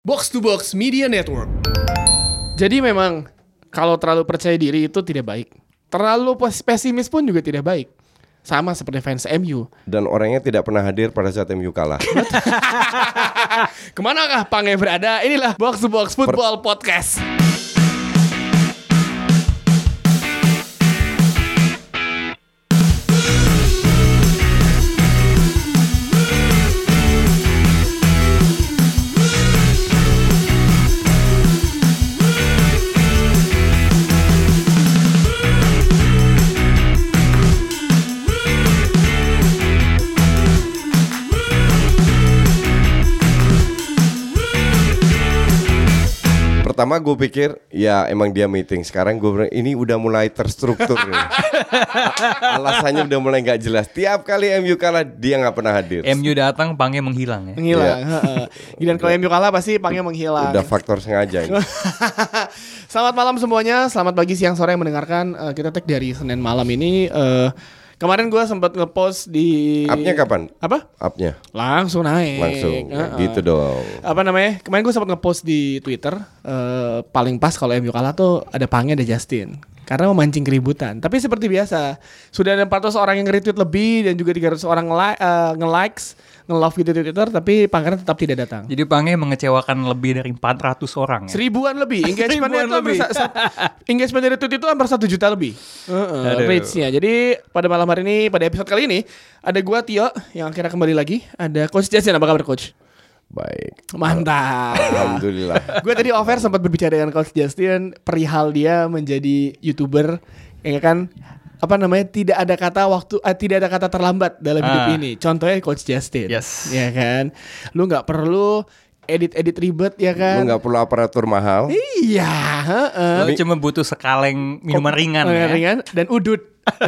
Box to Box Media Network. Jadi memang kalau terlalu percaya diri itu tidak baik. Terlalu pes- pesimis pun juga tidak baik. Sama seperti fans MU. Dan orangnya tidak pernah hadir pada saat MU kalah. Ke manakah Pange berada? Inilah Box to Box Football Podcast. Pertama gue pikir ya emang dia meeting. Sekarang gue bilang ini udah mulai terstruktur. nih. A- Alasannya udah mulai nggak jelas. Tiap kali MU kalah dia nggak pernah hadir. MU datang, Pange menghilang ya. Menghilang. heeh. Dan kalau MU kalah pasti Pange menghilang. Udah faktor sengaja. ini. Selamat malam semuanya, selamat pagi, siang, sore yang mendengarkan. Eh, kita tag dari Senin malam ini. eh, kemarin gue sempat ngepost di. Upnya kapan? Apa? Upnya Langsung naik. langsung. Heeh. Gitu dong. Apa namanya? Kemarin gue sempat ngepost di Twitter. eh, paling pas kalau MU kalah tuh ada Pange ada Justin. Karena memancing keributan. Tapi seperti biasa, sudah ada 400 orang yang nge-retweet lebih dan juga 300 orang nge- eh, nge-likes, nge-love video di Twitter, tapi Pangeran tetap tidak datang. Jadi Pange mengecewakan lebih dari 400 orang ya. Seribuan lebih Engagementnya Seribuan itu hampir lebih. sa- sa- Engagement dari tweet itu hampir satu juta lebih uh, Aduh. Reach-nya Jadi pada malam hari ini Pada episode kali ini Ada gua Tio Yang akhirnya kembali lagi Ada Coach Justin Apa kabar Coach? Baik. Mantap Alhamdulillah. Gue tadi offer sempat berbicara dengan Coach Justin Perihal dia menjadi YouTuber Ya kan apa namanya tidak ada kata waktu eh, tidak ada kata terlambat dalam hidup Ah. ini contohnya coach Justin Yes. ya kan lu nggak perlu edit edit ribet ya Lu kan nggak perlu aparatur mahal. iya heeh. Lo cuma butuh sekaleng minuman ringan Oh, ya. ringan dan udut.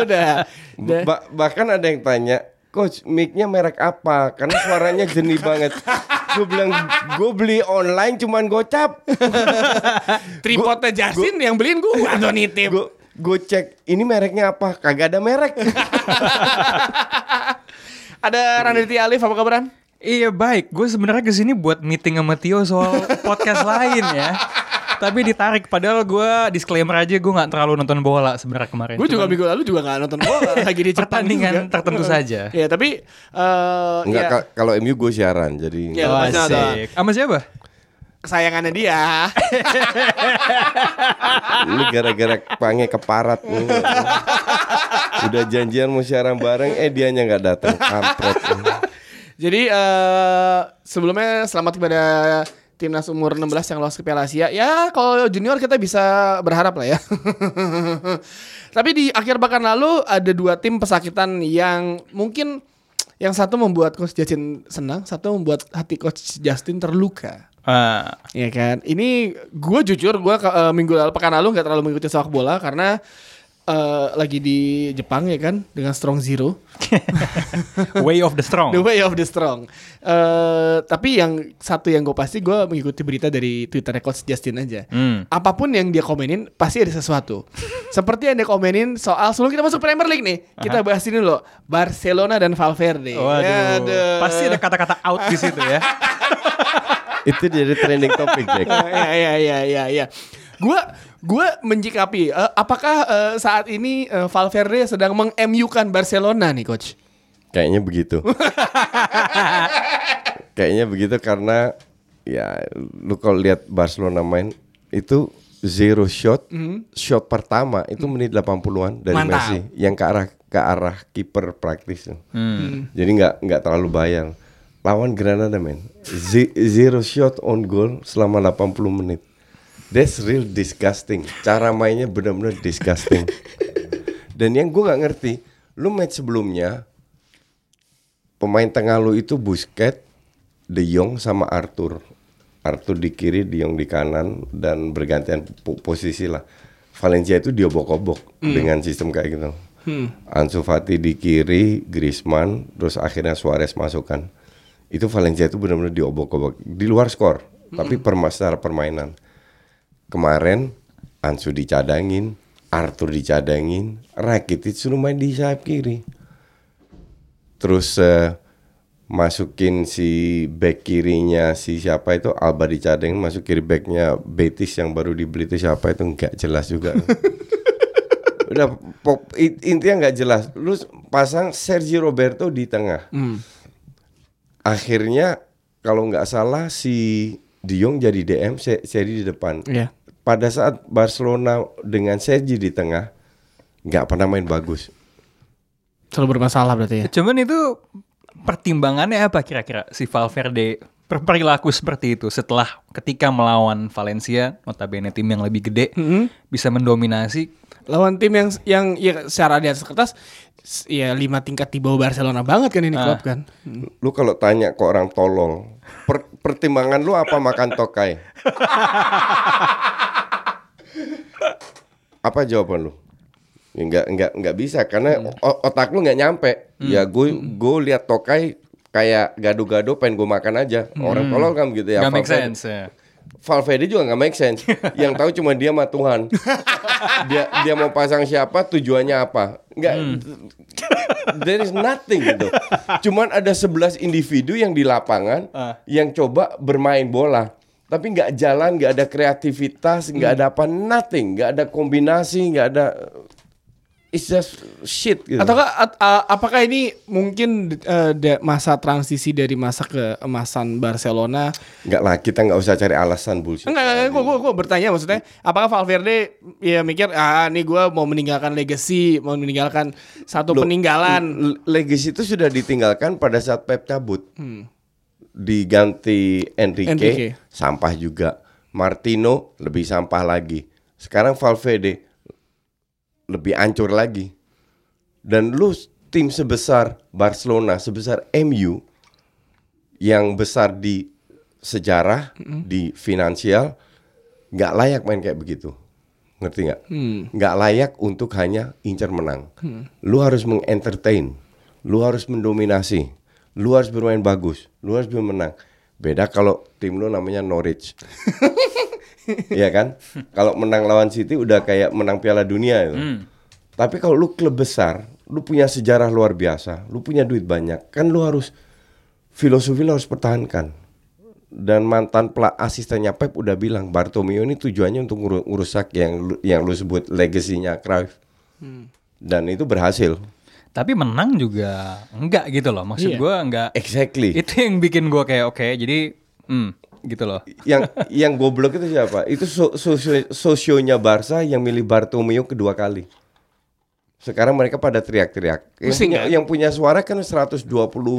Udah. Udah. Ba- bahkan ada yang tanya, Coach, mic-nya merek apa? Karena suaranya jernih banget. Gue bilang, gue beli online cuman gocap. Tripodnya Justin yang beliin gua atau nitip. Gue gue cek, ini mereknya apa? Kagak ada merek. Ada Randy Alif apa kabaran? Iya baik, gue sebenarnya ke sini buat meeting sama Tio soal podcast lain ya. Tapi ditarik, padahal gue disclaimer aja gue nggak terlalu nonton bola sebenarnya kemarin. Gue juga minggu lalu juga gak nonton bola lagi di pertandingan juga. tertentu saja. Ya tapi eh Enggak, ya, ka- kalau MU gue siaran, jadi Ya, Oh, asik. Sama siapa? kesayangannya dia. ini gara-gara pange keparat. Udah janjian mau siaran bareng, eh dianya nggak datang. Kampret. Jadi eh sebelumnya selamat kepada timnas umur 16 yang lolos ke Piala Asia. Ya kalau junior kita bisa berharap lah ya. Tapi di akhir pekan lalu ada dua tim pesakitan yang mungkin yang satu membuat Coach Justin senang, satu membuat hati Coach Justin terluka. Ah, Ya kan. Ini gue jujur gue minggu lalu pekan lalu nggak terlalu mengikuti sepak bola karena eh, lagi di Jepang ya kan dengan Strong Zero. way of the strong. The way of the strong. Eh tapi yang satu yang gue pasti gue mengikuti berita dari Twitter Coach Justin aja. Hmm. Apa pun yang dia komenin pasti ada sesuatu. Seperti yang dia komenin soal sebelum kita masuk Premier League nih, kita bahas ini loh Barcelona dan Valverde. Waduh, Aduh. pasti ada kata-kata out di situ ya. Itu jadi trending topik, Jack. ya ya ya ya ya. Gua gua menjikapi eh, apakah eh, saat ini eh, Valverde sedang meng-MU-kan Barcelona nih coach? Kayaknya begitu. Kayaknya begitu karena ya lu kalau lihat Barcelona main itu zero shot, shot pertama itu menit 80-an dari Mantap. Messi yang ke arah ke arah kiper praktis. tuh. Jadi nggak nggak terlalu bayang. Lawan Granada men, Z- zero shot on goal selama 80 menit. That's real disgusting. Cara mainnya benar-benar disgusting. Dan yang gue nggak ngerti, lu match sebelumnya pemain tengah lu itu Busquets, De Jong sama Arthur. Arthur di kiri, De Jong di kanan dan bergantian po- posisi lah. Valencia itu diobok-obok dengan sistem kayak gitu. Ansu Fati di kiri, Griezmann, terus akhirnya Suarez masukkan. Itu Valencia itu benar-benar diobok-obok di luar skor, tapi perma secara permainan. Kemarin Ansu dicadangin, Arthur dicadangin, Rakitic suruh main di sayap kiri. Terus eh, masukin si back kirinya si siapa itu Alba dicadeng masuk kiri backnya Betis yang baru dibeli itu siapa itu nggak jelas juga udah pop, intinya nggak jelas lu pasang Sergio Roberto di tengah Hmm. akhirnya kalau nggak salah si De Jong jadi DM Se- Sergi di depan Iya. Pada saat Barcelona dengan Sergi di tengah nggak pernah main bagus Selalu bermasalah berarti ya. Cuman itu pertimbangannya apa kira-kira si Valverde berperilaku seperti itu setelah ketika melawan Valencia, notabene tim yang lebih gede, Mm-mm. bisa mendominasi. Lawan tim yang yang ya secara di atas kertas ya lima tingkat di bawah Barcelona banget kan ini Ah. klub kan. Lu kalau tanya ke orang tolol, per- pertimbangan lu apa makan tokai? apa jawaban lu? Ya, Nggak nggak nggak bisa karena o- otak lu nggak nyampe. Ya gue gue lihat tokai kayak gado-gado pengen gue makan aja. Orang tolol kan gitu ya. Gak make sense ya. Valverde juga nggak make sense. Yang tahu cuma dia sama Tuhan. dia dia mau pasang siapa, tujuannya apa? Nggak. There is nothing gitu. Cuman ada 11 individu yang di lapangan yang coba bermain bola. Tapi nggak jalan, nggak ada kreativitas, nggak ada apa, nothing, nggak ada kombinasi, nggak ada. It's just shit gitu. Ataukah at- a- apakah ini mungkin da- masa transisi dari masa keemasan Barcelona? Nggak lah, kita nggak usah cari alasan bullshit. Enggak, enggak, gue gue bertanya maksudnya, apakah Valverde ya mikir ah ini gue mau meninggalkan legacy, mau meninggalkan satu Loh, peninggalan. Legacy itu sudah ditinggalkan pada saat Pep cabut. Diganti Enrique, Enrique. sampah juga. Martino lebih sampah lagi. Sekarang Valverde lebih hancur lagi. Dan lu tim sebesar Barcelona, sebesar MU yang besar di sejarah, di finansial, nggak layak main kayak begitu. Ngerti nggak? Nggak layak untuk hanya incer menang. Lu harus mengentertain, lu harus mendominasi, lu harus bermain bagus, lu harus bermenang. Beda kalau tim lu namanya Norwich. Iya kan? Kalau menang lawan City udah kayak menang Piala Dunia itu. Tapi kalau lu klub besar, lu punya sejarah luar biasa, lu punya duit banyak, kan lu harus filosofi lu harus pertahankan. Dan mantan pela asistennya Pep udah bilang Bartomeu ini tujuannya untuk nguru- ngurusak yang lu, yang lu sebut legasinya Cruyff. Dan itu berhasil. Tapi menang juga enggak gitu loh. Maksud Iya. gue enggak. Exactly. Itu yang bikin gue kayak oke. jadi hmm, gitu loh. yang yang goblok itu siapa? Itu so, sosio, sosionya Barca yang milih Bartomeu kedua kali. Sekarang mereka pada teriak-teriak. Yang punya, kan? yang punya suara kan 120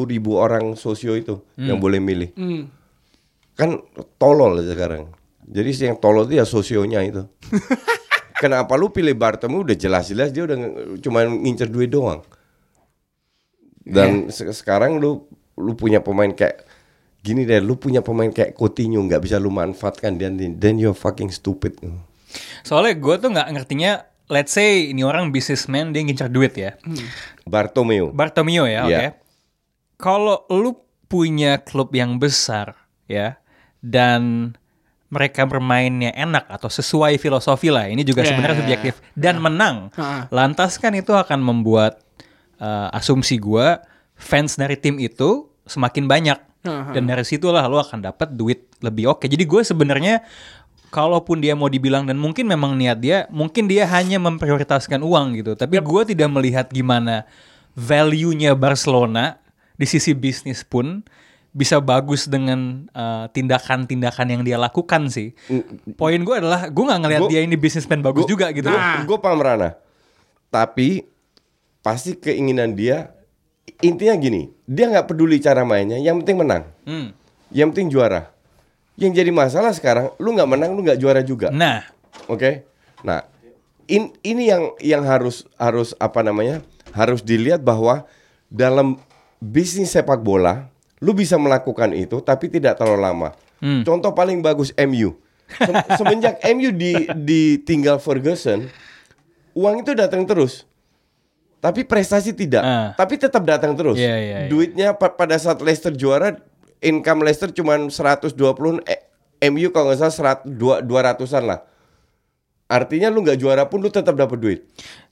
ribu orang sosio itu yang boleh milih. Hmm. Kan tolol sekarang. Jadi si yang tolol itu ya sosionya itu. Kenapa lu pilih Bartomeu udah jelas-jelas dia udah nge- cuma ngincer duit doang. Dan se- sekarang lu lu punya pemain kayak gini deh, lu punya pemain kayak Coutinho nggak bisa lu manfaatkan dan then you're fucking stupid. Soalnya gue tuh nggak ngertinya. Let's say ini orang businessman dia ngincar duit ya. Bartomeu. Bartomeu ya, oke. Iya. Kalau lu punya klub yang besar ya dan mereka bermainnya enak atau sesuai filosofi lah. Ini juga Ya. sebenarnya subjektif dan menang. Lantas kan itu akan membuat uh, asumsi gua fans dari tim itu semakin banyak. Ha. Dan dari situlah lu akan dapat duit lebih oke. Jadi gue sebenarnya kalaupun dia mau dibilang dan mungkin memang niat dia, mungkin dia hanya memprioritaskan uang gitu. Tapi gue tidak melihat gimana value-nya Barcelona di sisi bisnis pun bisa bagus dengan uh, tindakan-tindakan yang dia lakukan sih. Poin gue adalah gue nggak ngelihat dia ini bisnismen bagus Gua- juga gitu. Nah. Gue paham Rana. Tapi pasti keinginan dia intinya gini, dia nggak peduli cara mainnya, yang penting menang. Hmm. Yang penting juara. Yang jadi masalah sekarang, lu nggak menang, lu nggak juara juga. Nah, Oke. Nah, in- ini yang yang harus harus apa namanya? Harus dilihat bahwa dalam bisnis sepak bola, lu bisa melakukan itu tapi tidak terlalu lama. Hmm. Contoh paling bagus MU. Sem- semenjak MU di ditinggal Ferguson, uang itu datang terus. Tapi prestasi tidak. Ah. Tapi tetap datang terus. Iya, iya, iya. Duitnya pa- pada saat Leicester juara, income Leicester cuma 120 eh, MU kalau nggak salah 100, dua- 200-an lah. Artinya lu nggak juara pun lu tetap dapat duit.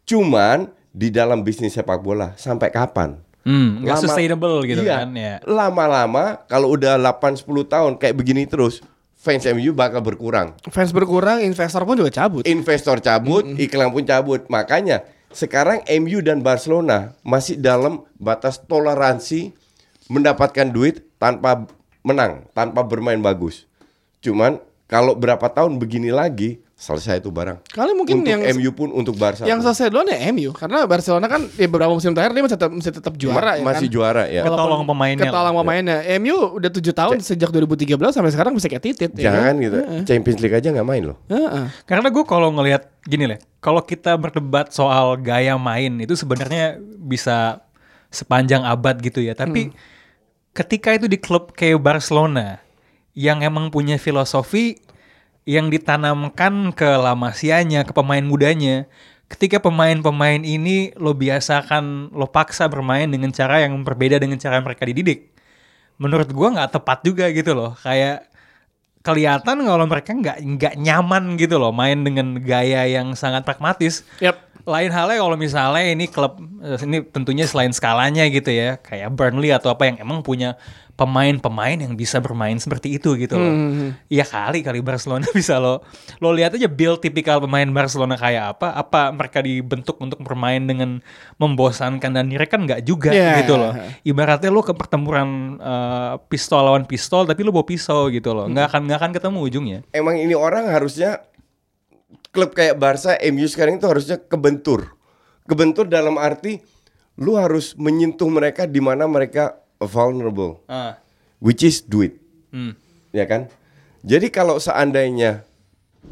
Cuman di dalam bisnis sepak bola sampai kapan? Hmm, Lama- sustainable gitu Iya. kan ya. Lama-lama kalau udah 8 10 tahun kayak begini terus, fans MU bakal berkurang. Fans berkurang, investor pun juga cabut. Investor cabut, iklan pun cabut. Makanya sekarang MU dan Barcelona masih dalam batas toleransi mendapatkan duit tanpa menang, tanpa bermain bagus. Cuman kalau berapa tahun begini lagi selesai itu barang. Kali mungkin untuk yang MU pun untuk Barca. yang pun. selesai duluan ya MU karena Barcelona kan ya beberapa musim terakhir dia masih tetap masih tetap juara Ma- ya masih kan? juara ya. Walaupun Ketolong pemainnya Ketolong lah. pemainnya. MU udah tujuh tahun sejak 2013 sampai sekarang bisa kayak titit. ya Jangan kan? gitu. Champions League aja nggak main loh. Heeh. Karena gue kalau ngelihat gini lah, kalau kita berdebat soal gaya main itu sebenarnya bisa sepanjang abad gitu ya. Tapi ketika itu di klub kayak Barcelona yang emang punya filosofi yang ditanamkan ke La Masia-nya, ke pemain mudanya. Ketika pemain-pemain ini lo biasakan, lo paksa bermain dengan cara yang berbeda dengan cara mereka dididik. Menurut gua nggak tepat juga gitu loh. Kayak kelihatan kalau mereka nggak nggak nyaman gitu loh main dengan gaya yang sangat pragmatis. Yap. Lain halnya kalau misalnya ini klub eh, ini tentunya selain skalanya gitu ya, kayak Burnley atau apa yang emang punya pemain-pemain yang bisa bermain seperti itu gitu loh. Iya kali kali Barcelona bisa lo lo lihat aja build tipikal pemain Barcelona kayak apa? Apa mereka dibentuk untuk bermain dengan membosankan dan mereka kan nggak juga Yeah. gitu loh. Ibaratnya lo ke pertempuran eh, pistol lawan pistol tapi lo bawa pisau gitu loh. Nggak akan nggak akan ketemu ujungnya. Emang ini orang harusnya klub kayak Barca, MU sekarang itu harusnya kebentur. Kebentur dalam arti lu harus menyentuh mereka di mana mereka vulnerable, Ah. which is duit. Hmm. ya kan? Jadi kalau seandainya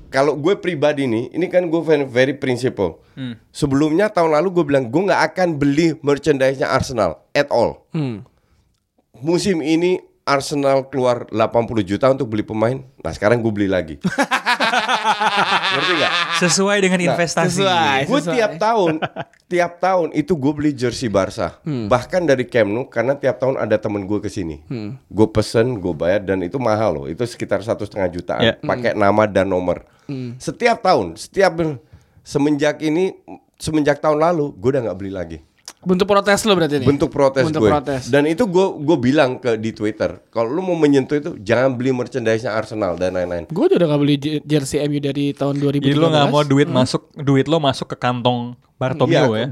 kalau gue pribadi nih, ini kan gue very, very principle. Hmm. Sebelumnya tahun lalu gue bilang gue nggak akan beli merchandise-nya Arsenal at all. Hmm. Musim ini Arsenal keluar 80 juta untuk beli pemain. Nah sekarang gue beli lagi. Ngerti nggak? Sesuai dengan investasi. sesuai. Gue tiap tahun, tiap tahun itu gue beli jersey Barca. Bahkan dari Camp Nou karena tiap tahun ada temen gue ke sini. Gue pesen, gue bayar dan itu mahal loh. Itu sekitar satu setengah jutaan. Ya. Pakai nama dan nomor. Setiap tahun, setiap semenjak ini, semenjak tahun lalu, gue udah nggak beli lagi. Bentuk protes lo berarti nih. Bentuk protes Bentuk gue. protes. Dan itu gue gue bilang ke di Twitter, kalau lu mau menyentuh itu jangan beli merchandise-nya Arsenal dan lain-lain. Gue juga udah gak beli je- jersey MU dari tahun 2013. Jadi lo nggak mau duit masuk duit lo masuk ke kantong Bartomeu Iya, ya?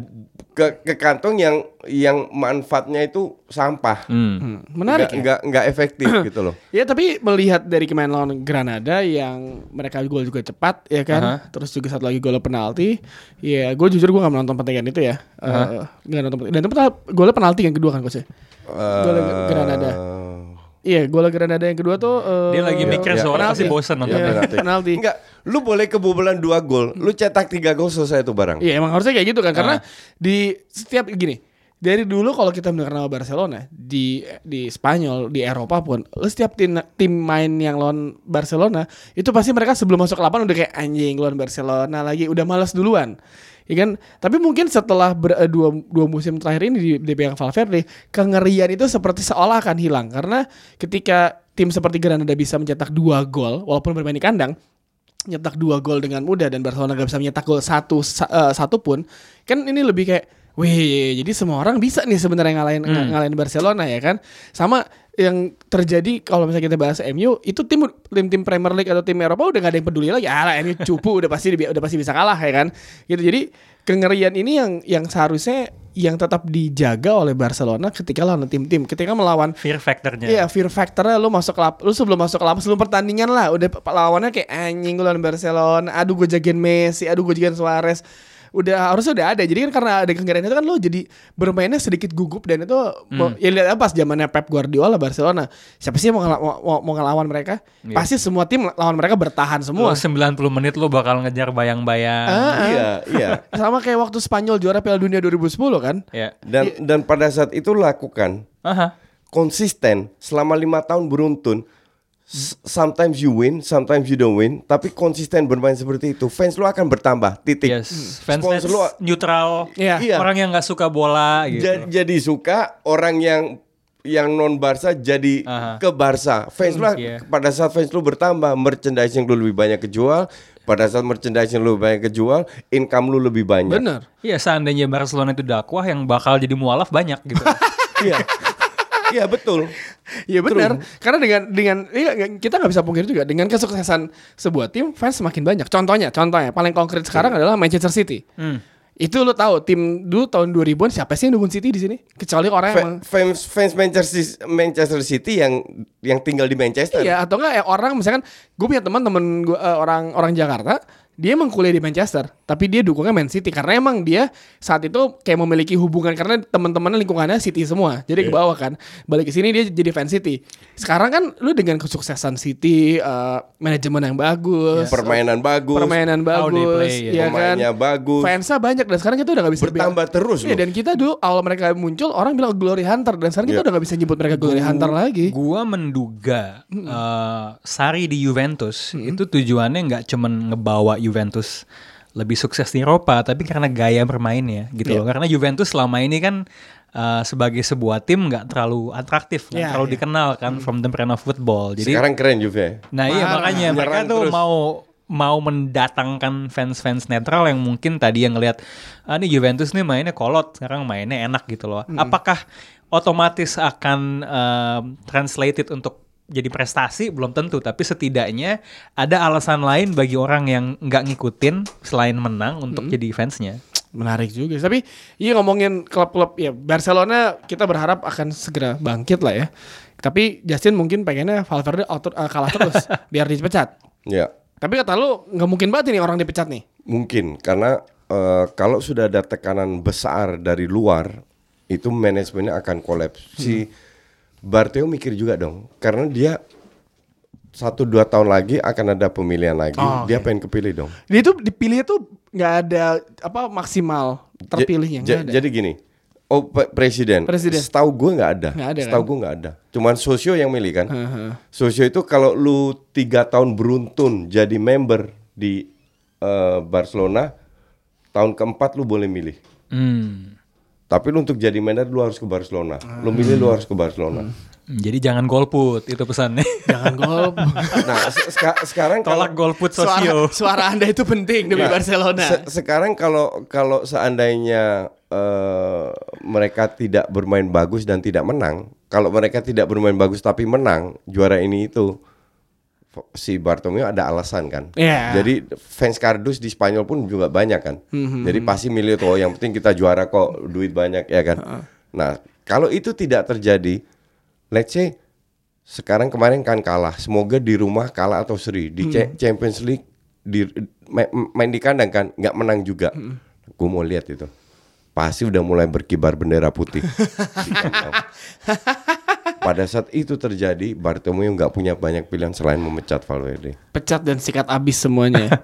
Ke, ke kantong yang yang manfaatnya itu sampah. Hmm. Hmm, Menarik nggak, ya. nggak nggak efektif gitu loh. Ya tapi melihat dari kemarin lawan Granada yang mereka gol juga cepat ya kan, Aha. terus juga satu lagi gol penalti, ya gue jujur gue gak menonton pertandingan itu ya, Eh, nggak nonton pertandingan. Dan itu golnya penalti yang kedua kan coach ya? Gol Eh, Granada. Iya, gol Granada yang kedua tuh eh, Dia lagi mikir ya, soalnya pasti bosen nonton. Iya, penalti. penalti. Enggak, lu boleh kebobolan dua gol, lu cetak tiga gol selesai itu barang. Iya emang harusnya kayak gitu kan karena Ah. di setiap gini dari dulu kalau kita mendengar nama Barcelona di di Spanyol di Eropa pun lu setiap tim tim main yang lawan Barcelona itu pasti mereka sebelum masuk ke lapangan udah kayak anjing lawan Barcelona lagi udah malas duluan. Ya kan? Tapi mungkin setelah ber- eh, dua, dua musim terakhir ini di, di pegang Valverde kengerian itu seperti seolah akan hilang. Karena ketika tim seperti Granada bisa mencetak dua gol walaupun bermain di kandang nyetak dua gol dengan mudah dan Barcelona gak bisa menyetak gol satu sa- eh, satu pun kan ini lebih kayak wih jadi semua orang bisa nih sebenarnya ngalahin ng- ngalahin Barcelona ya kan? Sama yang terjadi kalau misalnya kita bahas MU itu tim tim tim Premier League atau tim Eropa udah gak ada yang peduli lagi. Ah MU cupu udah pasti udah pasti bisa kalah ya kan? Gitu. Jadi kengerian ini yang yang seharusnya yang tetap dijaga oleh Barcelona ketika lawan tim-tim. Ketika melawan Fear factornya. Iya, fear factornya. Lu masuk lap, lu sebelum masuk ke lapangan sebelum pertandingan lah, udah lawannya kayak anjing lawan Barcelona, aduh gue jagain Messi, aduh gue jagain Suarez. Udah harusnya udah ada. Jadi kan karena ada kengerian itu kan lu jadi bermainnya sedikit gugup dan itu mau- ya lihat apa pas zamannya Pep Guardiola Barcelona. Siapa sih yang mau, mau, mau, ngelawan mereka? Pasti semua tim lawan mereka bertahan Lo semua. 90 menit lo bakal ngejar bayang-bayang. Ah, Iya, iya. Sama kayak waktu Spanyol juara Piala Dunia 2010 kan? Ya. Dan dan pada saat itu lakukan Aha. konsisten selama lima tahun beruntun. Sometimes you win, sometimes you don't win, tapi konsisten bermain seperti itu, fans lu akan bertambah. Titik. Yes. Fans Sponsor lu neutral. Iya. Iya. Orang yang nggak suka bola gitu. Ja- jadi suka orang yang yang non Barca jadi Aha. ke Barca. Fans lu iya. pada saat fans lu bertambah, merchandising lu lebih banyak kejual. Pada saat merchandising lu banyak kejual, income lu lebih banyak. Bener. Iya seandainya Barcelona itu dakwah yang bakal jadi mualaf banyak gitu. Iya. Iya betul. Iya benar. Karena dengan dengan iya, kita nggak bisa pungkiri juga dengan kesuksesan sebuah tim fans semakin banyak. Contohnya, contohnya paling konkret sekarang adalah Manchester City. Itu lo tahu tim dulu tahun 2000-an siapa sih yang dukung City di sini? Kecuali orang yang Fa- emang Fans fans Manchester Manchester City yang yang tinggal di Manchester. Iya atau enggak ya orang misalkan gue punya teman teman gue eh, orang orang Jakarta dia emang kuliah di Manchester tapi dia dukungnya Man City. Karena emang dia saat itu kayak memiliki hubungan karena teman-temannya lingkungannya City semua. Jadi ke bawah kan. Balik ke sini dia jadi fan City. Sekarang kan lu dengan kesuksesan City eh, manajemen yang bagus Permainan bagus. permainan bagus play, ya. ya kan? Pemainnya bagus. fansnya banyak dan sekarang kita udah gak bisa Bertambah terus Iya dan kita dulu awal mereka muncul orang bilang Glory Hunter dan sekarang kita Iya. udah gak bisa nyebut mereka Glory Hunter lagi. Gua menduga eh, Sari di Juventus itu tujuannya nggak cuman ngebawa Juventus lebih sukses di Eropa, tapi karena gaya bermainnya gitu loh. Karena Juventus selama ini kan eh, sebagai sebuah tim nggak terlalu atraktif, nggak Iya, terlalu iya. dikenal kan from the brand of football. Jadi Sekarang keren Juve. Nah iya Parah. makanya mereka tuh terus. mau mau mendatangkan fans-fans netral yang mungkin tadi yang ngelihat ah ini Juventus nih mainnya kolot sekarang mainnya enak gitu loh. Apakah otomatis akan um, translated untuk jadi prestasi belum tentu tapi setidaknya ada alasan lain bagi orang yang nggak ngikutin selain menang untuk jadi fansnya. Menarik juga. Tapi iya ngomongin klub-klub ya Barcelona kita berharap akan segera bangkit lah ya. Tapi Justin mungkin pengennya Valverde auto, eh, kalah terus biar dipecat. Ya. Tapi kata lu nggak mungkin banget ini orang dipecat nih. Mungkin karena eh, kalau sudah ada tekanan besar dari luar itu manajemennya akan kolaps. Si Barteo mikir juga dong karena dia satu dua tahun lagi akan ada pemilihan lagi. Oh, Dia oke. pengen kepilih dong. Dia tuh dipilih tuh nggak ada apa maksimal terpilihnya Ja- ada. Jadi gini, oh pe- presiden. Presiden. Setahu gue nggak ada. Nggak ada, Setahu kan? gue nggak ada. Cuman sosio yang milih kan. Heeh. Sosio itu kalau lu tiga tahun beruntun jadi member di eh, Barcelona, tahun keempat lu boleh milih. Hmm. Tapi lu untuk jadi manajer lu harus ke Barcelona. Lu milih lu harus ke Barcelona. Jadi jangan golput itu pesannya. Jangan gol. Nah, se- seka- sekarang kalau Tolak golput suara, sosio. suara Anda itu penting demi Nah, Barcelona. se- sekarang kalau kalau seandainya eh, mereka tidak bermain bagus dan tidak menang, kalau mereka tidak bermain bagus tapi menang, juara ini itu si Bartomeu ada alasan kan. Iya. Jadi fans kardus di Spanyol pun juga banyak kan. Jadi pasti milih tuh oh, yang penting kita juara kok, duit banyak ya kan. Nah, kalau itu tidak terjadi, let's say sekarang kemarin kan kalah, semoga di rumah kalah atau seri di Cha- Champions League di ma- main di kandang kan nggak menang juga. Gue mau lihat itu. Pasti udah mulai berkibar bendera putih. Pada saat itu terjadi, Bartomeu nggak punya banyak pilihan selain memecat Valverde. Pecat dan sikat abis semuanya.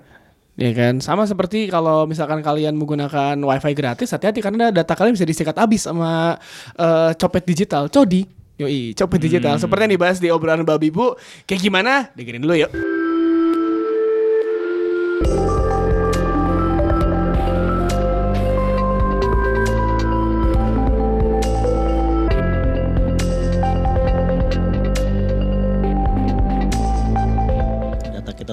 Ya kan, sama seperti kalau misalkan kalian menggunakan wifi gratis, hati-hati karena data kalian bisa disikat abis sama eh, copet digital, codi. Yoi, copet digital. Seperti yang dibahas di obrolan babi bu, kayak gimana? Dengerin dulu yuk.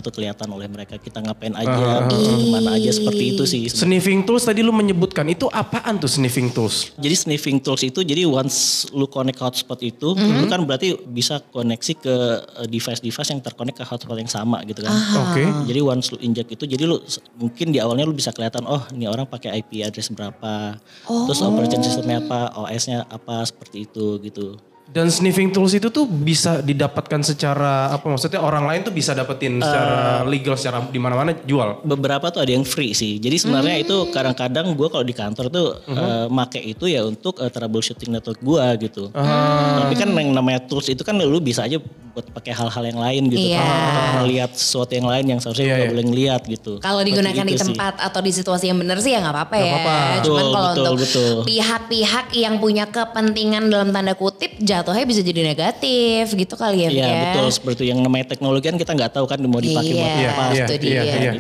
Tuh kelihatan oleh mereka kita ngapain aja ke mana aja seperti itu sih. Sniffing tools tadi lu menyebutkan itu apaan tuh sniffing tools? jadi sniffing tools itu jadi once lu connect hotspot itu lu kan berarti bisa koneksi ke eh, device-device yang terkonek ke hotspot yang sama gitu kan. Oke. jadi once lu injek itu jadi lu mungkin di awalnya lu bisa kelihatan oh ini orang pakai IP address berapa terus operation systemnya apa OS-nya apa seperti itu gitu Dan sniffing tools itu tuh bisa didapatkan secara apa maksudnya orang lain tuh bisa dapetin secara legal secara di mana-mana jual. beberapa tuh ada yang free sih. Jadi sebenarnya itu kadang-kadang gue kalau di kantor tuh eh, make itu ya untuk eh, troubleshooting network gue gitu. Tapi kan yang namanya tools itu kan lu bisa aja buat pakai hal-hal yang lain gitu. Iya. Untuk melihat sesuatu yang lain yang seharusnya nggak iya. boleh ngeliat gitu. Kalau digunakan di itu sih. tempat atau di situasi yang benar sih ya nggak apa-apa ya. apa-apa. Cuman Betul, kalau untuk betul. pihak-pihak yang punya kepentingan dalam tanda kutip jatuhnya bisa jadi negatif gitu kali ya. Iya ya. betul seperti yang namanya teknologi kan kita nggak tahu kan mau dipakai buat Iya, apa. Iya, itu iya, dia. iya.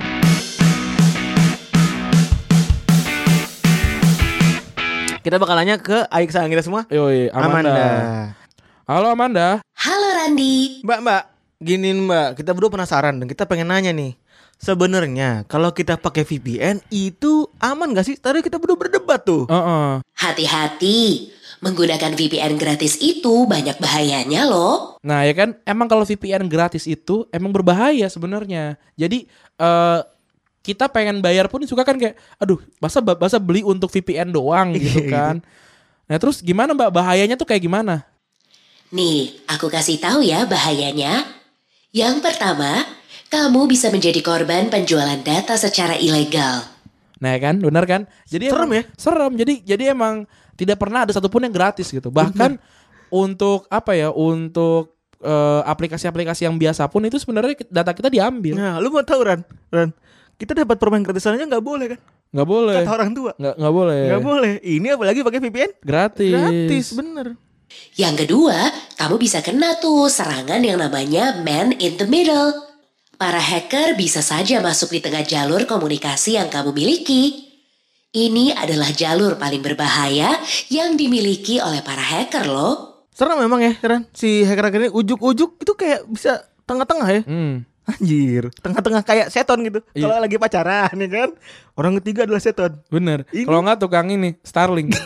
Kita bakal nanya ke Aik sayang kita semua. Yoi, Amanda. Halo Amanda. Halo Randi. Mbak, Mbak, gini Mbak, kita berdua penasaran dan kita pengen nanya nih. Sebenarnya kalau kita pakai VPN itu aman gak sih? Tadi kita berdua berdebat tuh. Heeh. Hati-hati. Menggunakan VPN gratis itu banyak bahayanya loh. Nah ya kan emang kalau VPN gratis itu emang berbahaya sebenarnya. Jadi eh kita pengen bayar pun suka kan kayak aduh masa masa beli untuk VPN doang gitu kan. Nah terus gimana mbak bahayanya tuh kayak gimana? Nih, aku kasih tahu ya bahayanya. Yang pertama, kamu bisa menjadi korban penjualan data secara ilegal. Nah ya kan benar kan? Jadi Serem emang- ya? Serem. Jadi jadi emang tidak pernah ada satupun yang gratis gitu. Bahkan untuk apa ya? Untuk eh, aplikasi-aplikasi yang biasa pun itu sebenarnya data kita diambil. Nah, lu mau tahu Ran? Ran, kita dapat permain gratisannya nggak boleh kan? Nggak boleh. Kata orang tua. Nggak nggak boleh. Nggak boleh. Ini apalagi pakai VPN? Gratis. Gratis, bener. Yang kedua, kamu bisa kena tuh serangan yang namanya man in the middle. Para hacker bisa saja masuk di tengah jalur komunikasi yang kamu miliki. Ini adalah jalur paling berbahaya yang dimiliki oleh para hacker loh. Serem memang ya, Ran. Si hacker-hacker ini ujuk-ujuk itu kayak bisa tengah-tengah ya. Hmm. Anjir, tengah-tengah kayak seton gitu. Iya. Kalau lagi pacaran ya kan. Orang ketiga adalah seton. Bener. Ini- Kalau nggak tukang ini Starling.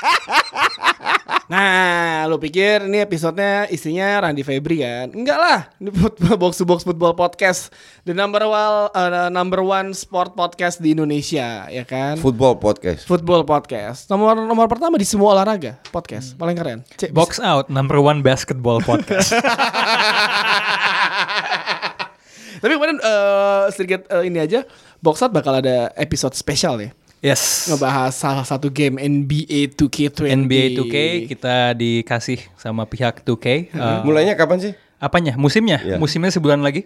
Nah, lu pikir ini episodenya isinya Randy Febri kan? Enggak lah, ini football, box to box football podcast, the number one uh, number one sport podcast di Indonesia, ya kan? Football podcast. Football podcast, nomor nomor pertama di semua olahraga podcast, paling keren. Cek, Box out number one basketball podcast. Tapi kemarin eh, sedikit eh, ini aja, box out bakal ada episode spesial ya, yes. ngebahas salah satu game NBA 2K20. NBA 2K kita dikasih sama pihak 2K. Uh, Mulainya kapan sih? apanya? Musimnya? Iya. Musimnya sebulan lagi.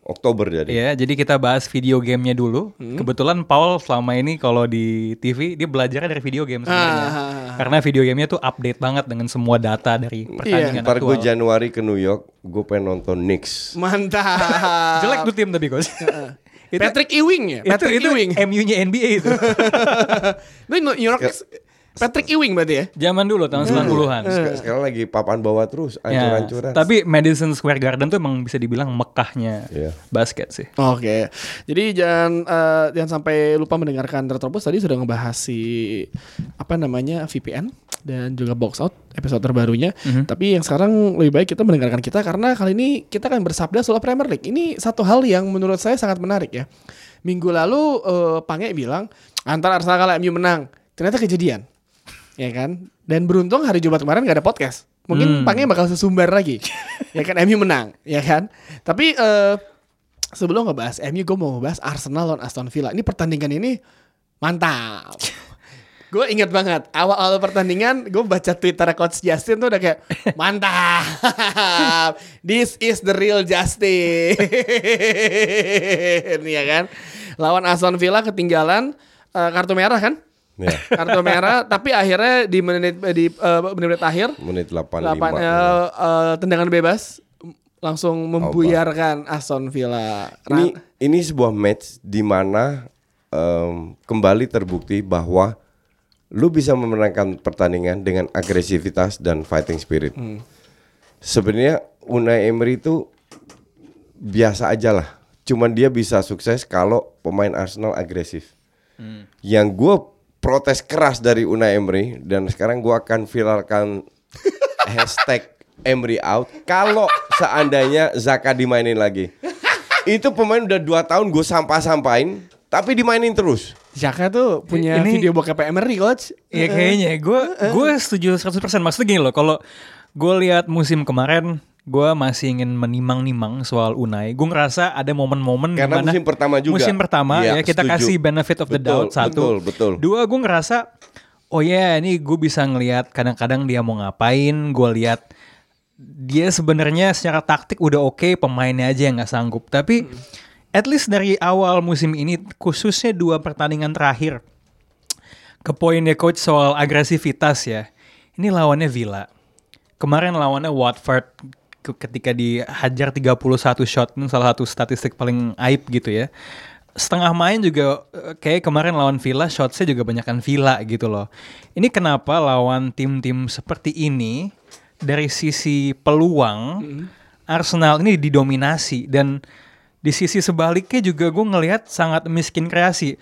Oktober jadi. Ya, jadi kita bahas video gamenya dulu. Kebetulan Paul selama ini kalau di TV dia belajarnya dari video game sebenarnya. Ah. Karena video gamenya tuh update banget dengan semua data dari pertandingan Ntar gue. Januari ke New York, gue pengen nonton Knicks. Mantap. Jelek tuh tim tapi coach. Itu, Patrick Ewing ya? itu, Patrick itu Ewing. MU-nya NBA itu. Itu New York Patrick Ewing berarti ya? Zaman dulu tahun 90-an. Sek- Sekarang lagi papan bawah terus, Ya, tapi Madison Square Garden tuh emang bisa dibilang Mekahnya Iya. basket sih. Oke, jadi jangan eh, jangan sampai lupa mendengarkan Retropus tadi sudah ngebahas si apa namanya VPN dan juga box out episode terbarunya. Tapi yang sekarang lebih baik kita mendengarkan kita karena kali ini kita akan bersabda soal Premier League. Ini satu hal yang menurut saya sangat menarik ya. Minggu lalu eh, Pange bilang antara Arsenal kalah MU menang. Ternyata kejadian. Ya kan? Dan beruntung hari Jumat kemarin gak ada podcast. Mungkin Pange bakal sesumbar lagi. ya kan MU menang, ya kan? Tapi eh sebelum ngebahas MU gue mau ngebahas Arsenal lawan Aston Villa. Ini pertandingan ini mantap. gue inget banget awal-awal pertandingan gue baca Twitter Coach Justin tuh udah kayak mantap. This is the real Justin. ya kan? Lawan Aston Villa ketinggalan eh, kartu merah kan? Ya, Kartu merah tapi akhirnya di menit di eh, menit-menit akhir menit 85. Delapan, eh, eh, tendangan bebas langsung membuyarkan Aston Villa. Ini ini sebuah match di mana em, kembali terbukti bahwa lu bisa memenangkan pertandingan dengan agresivitas dan fighting spirit. Sebenarnya Unai Emery itu biasa aja lah. Cuman dia bisa sukses kalau pemain Arsenal agresif. Yang gue protes keras dari Unai Emery dan sekarang gue akan viralkan hashtag Emery out kalau seandainya Zaka dimainin lagi. Itu pemain udah dua tahun gue sampah-sampahin tapi dimainin terus. Jaka tuh punya Ini- video bokep Emery coach. Iya kayaknya gue gue setuju 100% maksudnya gini loh kalau gue lihat musim kemarin gue masih ingin menimang-nimang soal Unai gue ngerasa ada momen-momen Karena dimana- musim pertama juga. musim pertama Iya, ya kita setuju. kasih benefit of the Betul, doubt satu betul, betul. dua gue ngerasa oh ya ini gue bisa ngelihat kadang-kadang dia mau ngapain gue lihat dia sebenarnya secara taktik udah oke pemainnya aja yang nggak sanggup tapi at least dari awal musim ini khususnya dua pertandingan terakhir ke poinnya coach soal agresivitas ya. Ini lawannya Villa. Kemarin lawannya Watford ketika dihajar 31 shot salah satu statistik paling aib gitu ya. Setengah main juga eh, kayak kemarin lawan Villa shotnya juga banyakan Villa gitu loh. Ini kenapa lawan tim-tim seperti ini dari sisi peluang Arsenal ini didominasi dan di sisi sebaliknya juga gue ngelihat sangat miskin kreasi.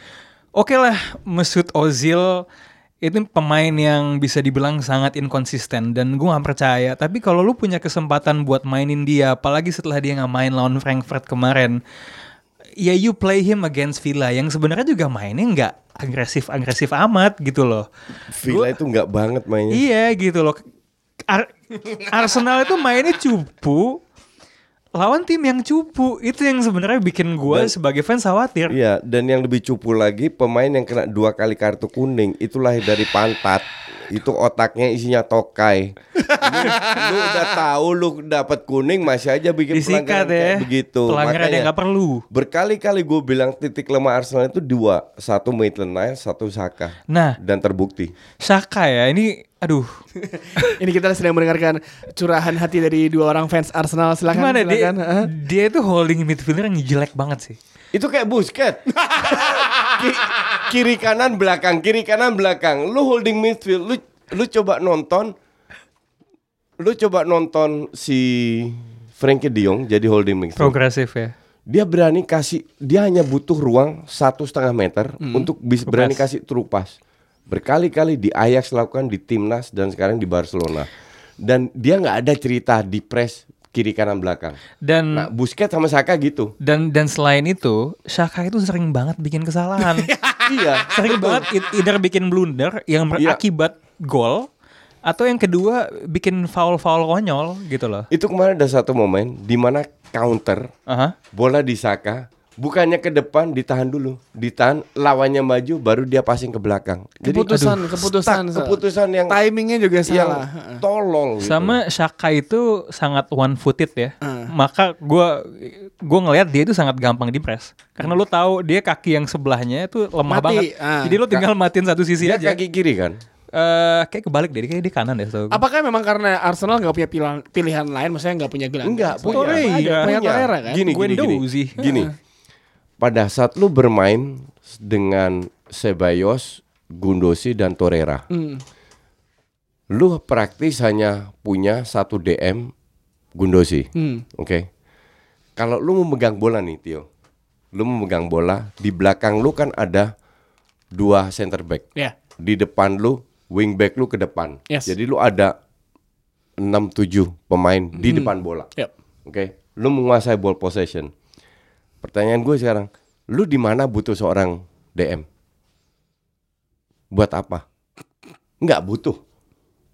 Oke lah, Mesut Ozil itu pemain yang bisa dibilang sangat inkonsisten dan gue gak percaya. Tapi kalau lu punya kesempatan buat mainin dia, apalagi setelah dia nggak main lawan Frankfurt kemarin, ya you play him against Villa yang sebenarnya juga mainnya nggak agresif agresif amat gitu loh. Villa itu nggak banget mainnya. Iya gitu loh. Ar- Arsenal itu mainnya cupu lawan tim yang cupu itu yang sebenarnya bikin gue sebagai fans khawatir. Iya, dan yang lebih cupu lagi pemain yang kena dua kali kartu kuning itu lahir dari pantat. Itu otaknya isinya tokai. lu, lu udah tahu lu dapat kuning masih aja bikin Disikat pelanggaran ya. kayak begitu. Pelanggaran yang Makanya nggak perlu. Berkali-kali gue bilang titik lemah Arsenal itu dua, satu Maitland Niles, satu Saka. Nah. dan terbukti. Saka ya ini aduh Ini kita sedang mendengarkan curahan hati dari dua orang fans Arsenal. Silakan, gimana dia silakan. Heeh. dia itu holding midfielder yang jelek banget sih. Itu kayak busket. Ki- kiri kanan belakang, kiri kanan belakang. Lu holding midfield, lu lu coba nonton lu coba nonton si Frankie De Jong jadi holding midfield. Progresif ya. Dia berani kasih, dia hanya butuh ruang satu setengah meter untuk bis, berani kasih terupas. Berkali-kali di Ajax lakukan di timnas dan sekarang di Barcelona. Dan dia nggak ada cerita di press kiri kanan belakang. Dan Nah, Busquets sama Saka gitu. dan dan selain itu Saka itu sering banget bikin kesalahan. iya, sering banget e- either bikin blunder yang Iya. berakibat gol atau yang kedua bikin foul-foul konyol gitu loh. Itu kemarin ada satu momen di mana counter Aha. bola di Saka bukannya ke depan ditahan dulu, ditahan lawannya maju baru dia passing ke belakang. Keputusan, aduh, keputusan, stuck, keputusan yang Timingnya juga yang salah. tolol gitu. Sama Saka itu sangat one footed ya. Ah. Maka gua gua ngelihat dia itu sangat gampang di press. Karena lu tahu dia kaki yang sebelahnya itu lemah Mati, banget. ah. Jadi lu tinggal matiin satu sisi dia aja. kaki kiri kan? Eh, kayak kebalik deh, kayak di kanan deh. gua. Apakah memang karena Arsenal nggak punya pilihan, pilihan lain, maksudnya nggak punya gelandang? Enggak, punya. Torreira. Ada, punya Torreira kan? Gini, gini, gini. Guendouzi. Gini. Pada saat lu bermain dengan Ceballos, Gundosi dan Torreira. Hmm. Lu praktis hanya punya satu DM Gundosi. Hmm. Oke. Kalau lu memegang bola nih, Tio. Lu memegang bola, di belakang lu kan ada dua center back. Ya. Di depan lu wing back lu ke depan. Yes. Jadi lu ada 6 7 pemain di Hmm. depan bola. Yep. Oke. Lu menguasai ball possession. Pertanyaan gue sekarang, lu di mana butuh seorang DM? Buat apa? Nggak butuh.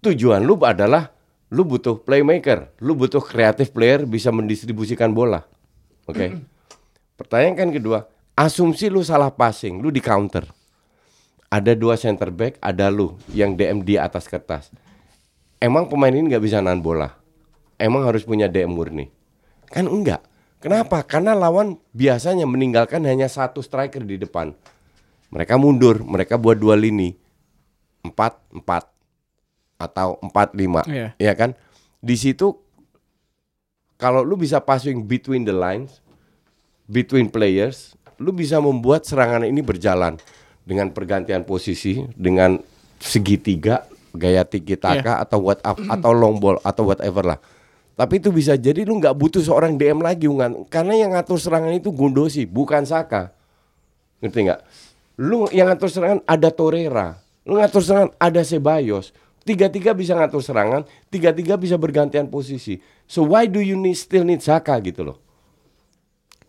Tujuan lu adalah lu butuh playmaker, lu butuh kreatif player bisa mendistribusikan bola. Oke. Pertanyaan kan kedua, asumsi lu salah passing, lu di counter. Ada dua center back, ada lu yang DM di atas kertas. Emang pemain ini nggak bisa nahan bola? Emang harus punya DM murni? Kan enggak. Kenapa? Karena lawan biasanya meninggalkan hanya satu striker di depan. Mereka mundur, mereka buat dua lini. Empat, empat. Atau empat, lima. Iya. Ya kan? Di situ kalau lu bisa passing between the lines, between players, lu bisa membuat serangan ini berjalan dengan pergantian posisi, dengan segitiga, gaya tiki taka atau what atau long ball atau whatever lah. Tapi itu bisa jadi lu nggak butuh seorang DM lagi Ungan. karena yang ngatur serangan itu Gundosi, bukan Saka. Ngerti nggak? Lu yang ngatur serangan ada Torreira, lu ngatur serangan ada Ceballos. Tiga-tiga bisa ngatur serangan, tiga-tiga bisa bergantian posisi. So why do you need, still need Saka gitu loh?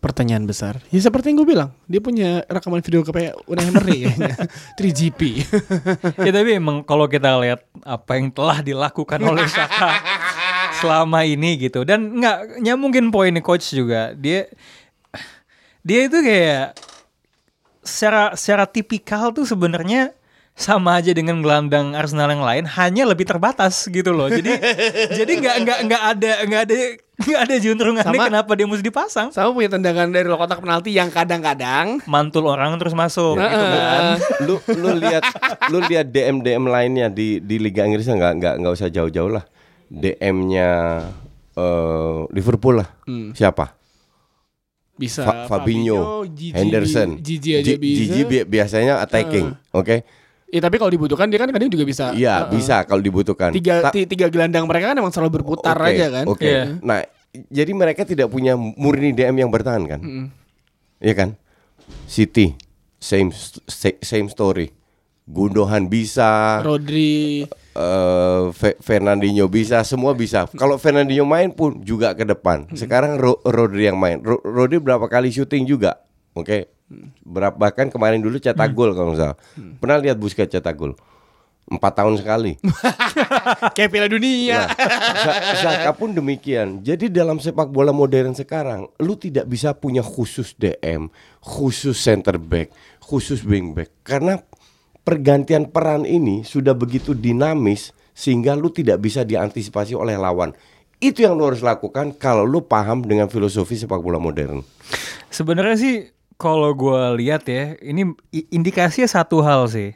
Pertanyaan besar. Ya seperti yang gue bilang, dia punya rekaman video kayak Unai Emery kayaknya. 3GP. ya tapi emang kalau kita lihat apa yang telah dilakukan oleh Saka selama ini gitu. Dan nggak nyambungin poin coach juga. Dia dia itu kayak secara secara tipikal tuh sebenarnya sama aja dengan gelandang Arsenal yang lain hanya lebih terbatas gitu loh. Jadi jadi nggak nggak nggak ada nggak ada nggak ada juntrungannya Sama- kenapa dia mesti dipasang. Sama punya tendangan dari luar kotak penalti yang kadang-kadang mantul orang terus masuk gitu kan. Lu lu lihat lu lihat DM DM lainnya di di Liga Inggris nggak nggak nggak usah jauh-jauh lah. DM-nya eh, Liverpool lah. Siapa? bisa Fa- Fabinho, Gigi, Henderson, Gigi aja bisa. Gigi bi- biasanya attacking, oke? Ya tapi kalau dibutuhkan dia kan kadang juga bisa. Iya Heeh. bisa kalau dibutuhkan. Tiga Ta- ti- tiga gelandang mereka kan emang selalu berputar Oke, aja kan. Oke. Iya. Nah, jadi mereka tidak punya murni DM yang bertahan kan? Iya kan? City same same story. Gundogan bisa, Rodri. Eh, Fe- Fernandinho bisa, semua bisa. Kalau Fernandinho main pun juga ke depan. Sekarang Ro- Rodri yang main. Ro- Rodri berapa kali syuting juga, oke? Berapa bahkan kemarin dulu cetak gol kalau nggak salah. Pernah lihat Busquets cetak gol? Empat tahun sekali. Kayak Piala Dunia. Nah, Za- Zaka pun demikian. Jadi dalam sepak bola modern sekarang, lu tidak bisa punya khusus DM, khusus center back, khusus wing back karena pergantian peran ini sudah begitu dinamis sehingga lu tidak bisa diantisipasi oleh lawan. Itu yang lu harus lakukan kalau lu paham dengan filosofi sepak bola modern. Sebenarnya sih kalau gue lihat ya, ini indikasinya satu hal sih.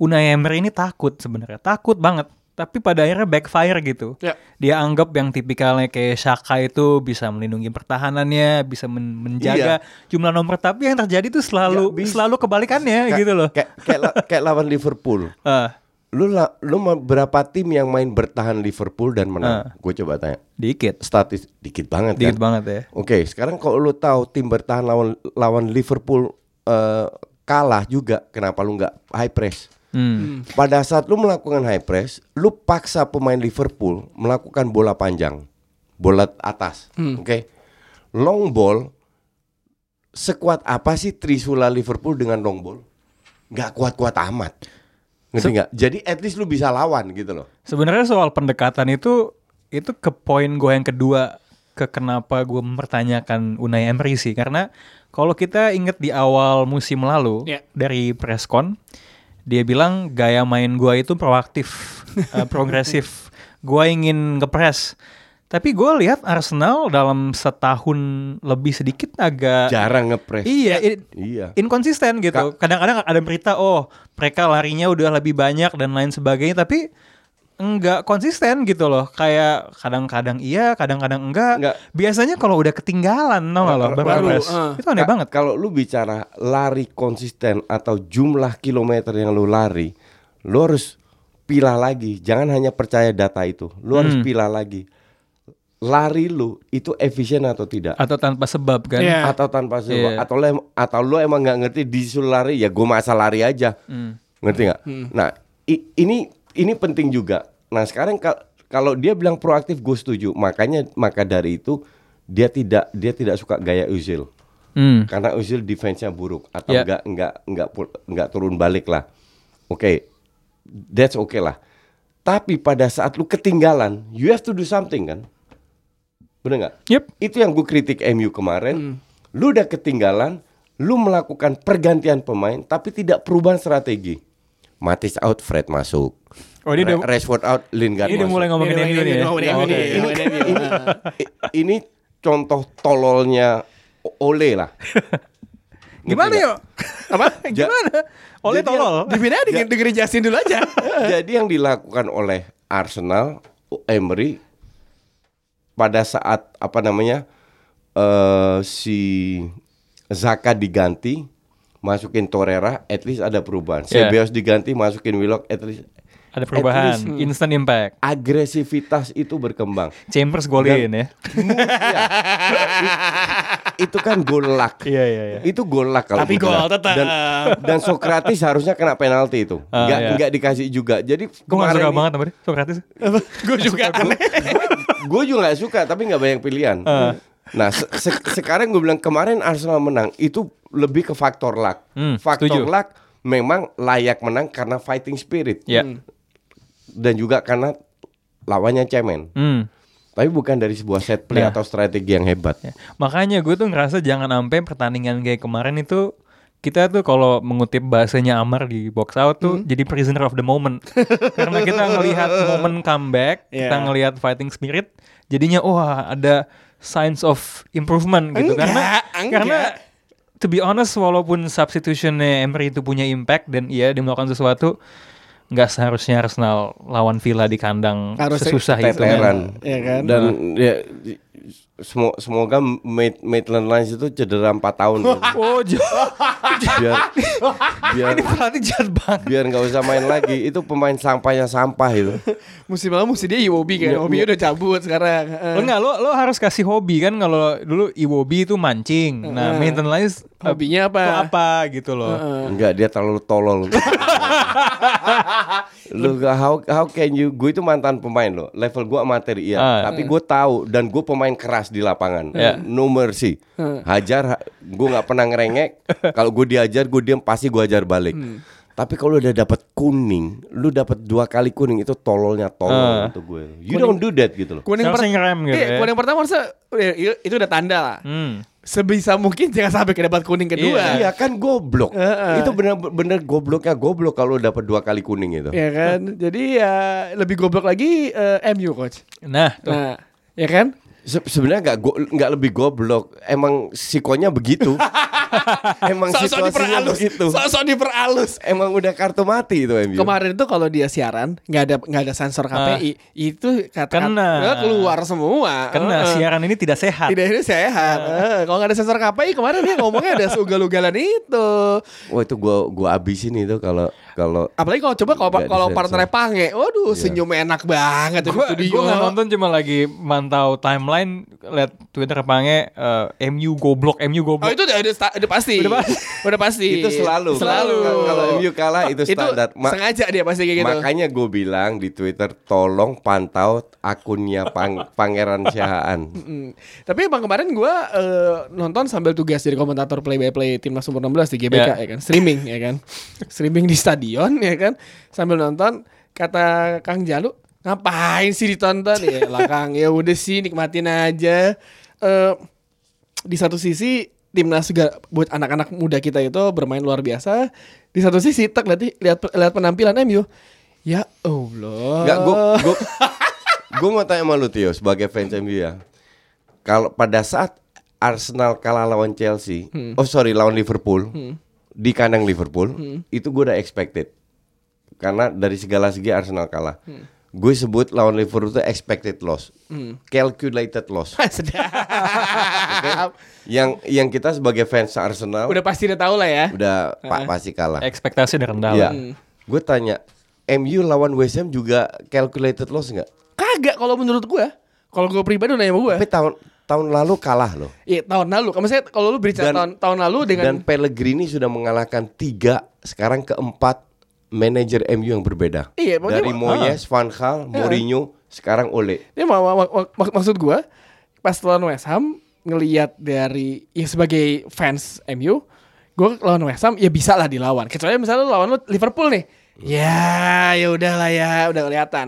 Unai Emery ini takut sebenarnya, takut banget. Tapi pada akhirnya backfire gitu. Ya. Dia anggap yang tipikalnya kayak Shaka itu bisa melindungi pertahanannya, bisa men- menjaga jumlah nomor. Tapi yang terjadi tuh selalu bisa. selalu kebalikannya Kayak- gitu loh. Kayak kayak, la- kayak lawan Liverpool. Ah, Lu la- lu berapa tim yang main bertahan Liverpool dan menang? Gue coba tanya. dikit, Statis dikit banget dikit kan? banget ya. Oke, sekarang kalau lu tahu tim bertahan lawan lawan Liverpool eh, kalah juga, kenapa lu nggak high press? Hmm. Pada saat lu melakukan high press, lu paksa pemain Liverpool melakukan bola panjang, bola atas, oke? Long ball, sekuat apa sih Trisula Liverpool dengan long ball? Nggak kuat-kuat amat, ngerti nggak? Jadi at least lu bisa lawan gitu loh. Sebenarnya soal pendekatan itu itu ke poin gue yang kedua ke kenapa gue mempertanyakan Unai Emery sih karena kalau kita inget di awal musim lalu Ya. dari presscon dia bilang gaya main gue itu proaktif, eh, progresif, gue ingin ngepres. Tapi gue lihat Arsenal dalam setahun lebih sedikit agak Jarang ngepres. iya i- Iya. inkonsisten gitu. Kadang-kadang ada berita oh mereka larinya udah lebih banyak dan lain sebagainya tapi enggak konsisten gitu loh. Kayak kadang-kadang iya, kadang-kadang enggak. Enggak. Biasanya kalau udah ketinggalan gak lo Baru, ah. Itu aneh Ka- banget. Kalau lu bicara lari konsisten atau jumlah kilometer yang lu lari, lu harus pilah lagi. Jangan hanya percaya data itu. Lu harus Hmm. pilah lagi. Lari lu itu efisien atau tidak? Atau tanpa sebab kan. Iya. Atau tanpa sebab? Iya. Atau lu atau lu emang nggak ngerti disuruh lari ya gue masa lari aja. Hmm. Ngerti nggak? Nah, i- ini ini penting juga. Nah, sekarang kal- kalau dia bilang proaktif gue setuju. Makanya maka dari itu dia tidak dia tidak suka gaya Uzil. Hmm. Karena Uzil defense-nya buruk atau Ya. enggak enggak enggak enggak turun balik lah. Oke. That's okay lah. Tapi pada saat lu ketinggalan, you have to do something kan? Bener nggak? Yep. Itu yang gue kritik MU kemarin. Lu udah ketinggalan, lu melakukan pergantian pemain tapi tidak perubahan strategi. Matis out, Fred masuk. Oh, ini udah- Ra- Rashford out, Lingard Ini udah masuk. mulai ngomongin Ini ya. ngomongin ini, ini, ini contoh tololnya Ole lah. Gimana yuk? Apa? Gimana? Oleh tolol. Dipindah dengerin, dengerin Justin dulu aja. Jadi yang dilakukan oleh Arsenal, Emery pada saat apa namanya eh si Zaka diganti, masukin Torreira, at least ada perubahan. Yeah. Ceballos diganti, masukin Willock, at least Ada perubahan, At least, instant impact. agresivitas itu berkembang. Chambers golin ya. Ya, itu kan gol luck. Iya iya iya. Itu gol luck kalau Tapi gol tetap. Dan, dan Socrates harusnya kena penalti itu. Ah, Enggak iya. enggak dikasih juga. Jadi Gue gak kemarin suka ini- banget sama dia, Socrates. Gue juga aneh. gue juga gak suka tapi nggak banyak pilihan. Ah. Nah se- se- sekarang gue bilang kemarin Arsenal menang itu lebih ke faktor luck. Hmm, faktor setuju. luck memang layak menang karena fighting spirit Ya. dan juga karena lawannya cemen. Hmm. Tapi bukan dari sebuah set play Nah. atau strategi yang hebat. Ya. Makanya gue tuh ngerasa jangan sampai pertandingan kayak kemarin itu kita tuh kalau mengutip bahasanya Amar di box out tuh jadi prisoner of the moment. Karena kita ngelihat momen comeback, kita Yeah. ngelihat fighting spirit, jadinya wah ada signs of improvement gitu. Enggak, karena enggak. karena to be honest walaupun substitutionnya Emery itu punya impact dan iya dia melakukan sesuatu nggak seharusnya Arsenal lawan Villa di kandang Harusnya sesusah itu. Teteran. Iya kan? Dan ya semo- semoga Maitland Lines itu cedera 4 tahun. Oh, biar biar Ini pelatih jahat banget. biar nggak usah main lagi. Itu pemain sampahnya sampah itu. Musim lalu musim dia Iwobi kan. Iwobi udah cabut sekarang. Eh. Lo enggak lo lo harus kasih hobi kan kalau dulu Iwobi itu mancing. Nah, maintenance eh, Hobinya apa? itu apa gitu loh. Enggak, dia terlalu tolol. lu gak- how how can you gue itu mantan pemain loh level gue amatir iya Ah. tapi gue tahu dan gue pemain keras di lapangan no mercy hajar ha- gue nggak pernah ngerengek kalau gue diajar gue diam pasti gue ajar balik tapi kalau udah dapat kuning lu dapat dua kali kuning itu tololnya tolol Ah. untuk gue you don't do that gitu loh Kuning ngerem gitu Iya, ya. kuning pertama harusnya ya, itu udah tanda lah. Hmm. Sebisa mungkin jangan sampai ke dapat kuning kedua. Iya kan goblok. Heeh. Itu bener-bener gobloknya goblok kalau dapat dua kali kuning itu. Ya kan? Jadi ya lebih goblok lagi eh, MU coach. Nah, tuh. Nah, ya kan? Se- Sebenarnya nggak go- nggak lebih goblok, emang sikonya begitu. emang Sok-sok situasinya diperhalus. begitu. Sok-sok diperhalus. Emang udah kartu mati itu MU. Kemarin itu kalau dia siaran nggak ada nggak ada sensor KPI itu kata Kena. keluar semua. Karena Heeh. siaran ini tidak sehat. Tidak ini sehat. Eh, kalau nggak ada sensor KPI kemarin dia ngomongnya ada seugal-ugalan itu. Wah itu gua gua abisin itu kalau kalau Apalagi kalau coba kalau kalau partnernya Pange, waduh senyum enak banget itu Gue studio. gue nggak nonton cuma lagi mantau timeline lihat Twitter pange eh, MU goblok MU Oh goblok. itu udah udah, sta- udah pasti. Udah pasti. Udah pasti. itu selalu Selalu. Kalau- MU kalah itu itu standar. Ma- sengaja dia pasti kayak gitu. Makanya gue bilang di Twitter tolong pantau akunnya Pang- Pangeran Syahaan. Tapi emang kemarin gua eh, nonton sambil tugas jadi komentator play by play timnas umur 16 di GBK Ya. ya kan, streaming ya kan, streaming di stadion ya kan, sambil nonton kata Kang Jalu ngapain sih ditonton ya lah Kang ya udah sih nikmatin aja. Eh di satu sisi timnas juga buat anak-anak muda kita itu bermain luar biasa. Di satu sisi tak lihat lihat lihat penampilan MU. Ya Allah. Enggak, gue gue gue mau tanya sama lu Tio sebagai fans MU ya. Kalau pada saat Arsenal kalah lawan Chelsea, oh sorry lawan Liverpool di kandang Liverpool, itu gue udah expected karena dari segala segi Arsenal kalah. Gue sebut lawan Liverpool itu expected loss, calculated loss. Sedap. yang yang kita sebagai fans Arsenal Udah pasti udah tahu lah ya. udah pak pasti kalah. Ekspektasi udah rendah Ya, lah. gue tanya, MU lawan West Ham juga calculated loss nggak? Kagak kalau menurut gua. Kalau gua pribadi nanya sama gua. Tapi tahun tahun lalu kalah loh. Iya tahun lalu. Kalau misalnya kalau lu berbicara Dan- tahun tahun lalu dengan Dan Pellegrini sudah mengalahkan tiga, sekarang keempat manajer MU yang berbeda. Iya, Dari Moyes, Van Gaal, Mourinho, sekarang Ole. Ini mau mak- mak- mak- maksud gua pas lawan West Ham ngelihat dari ya sebagai fans MU, gua lawan West Ham ya bisa lah dilawan. Kecuali misalnya lawan lu Liverpool nih. Ya, ya udahlah ya, udah kelihatan.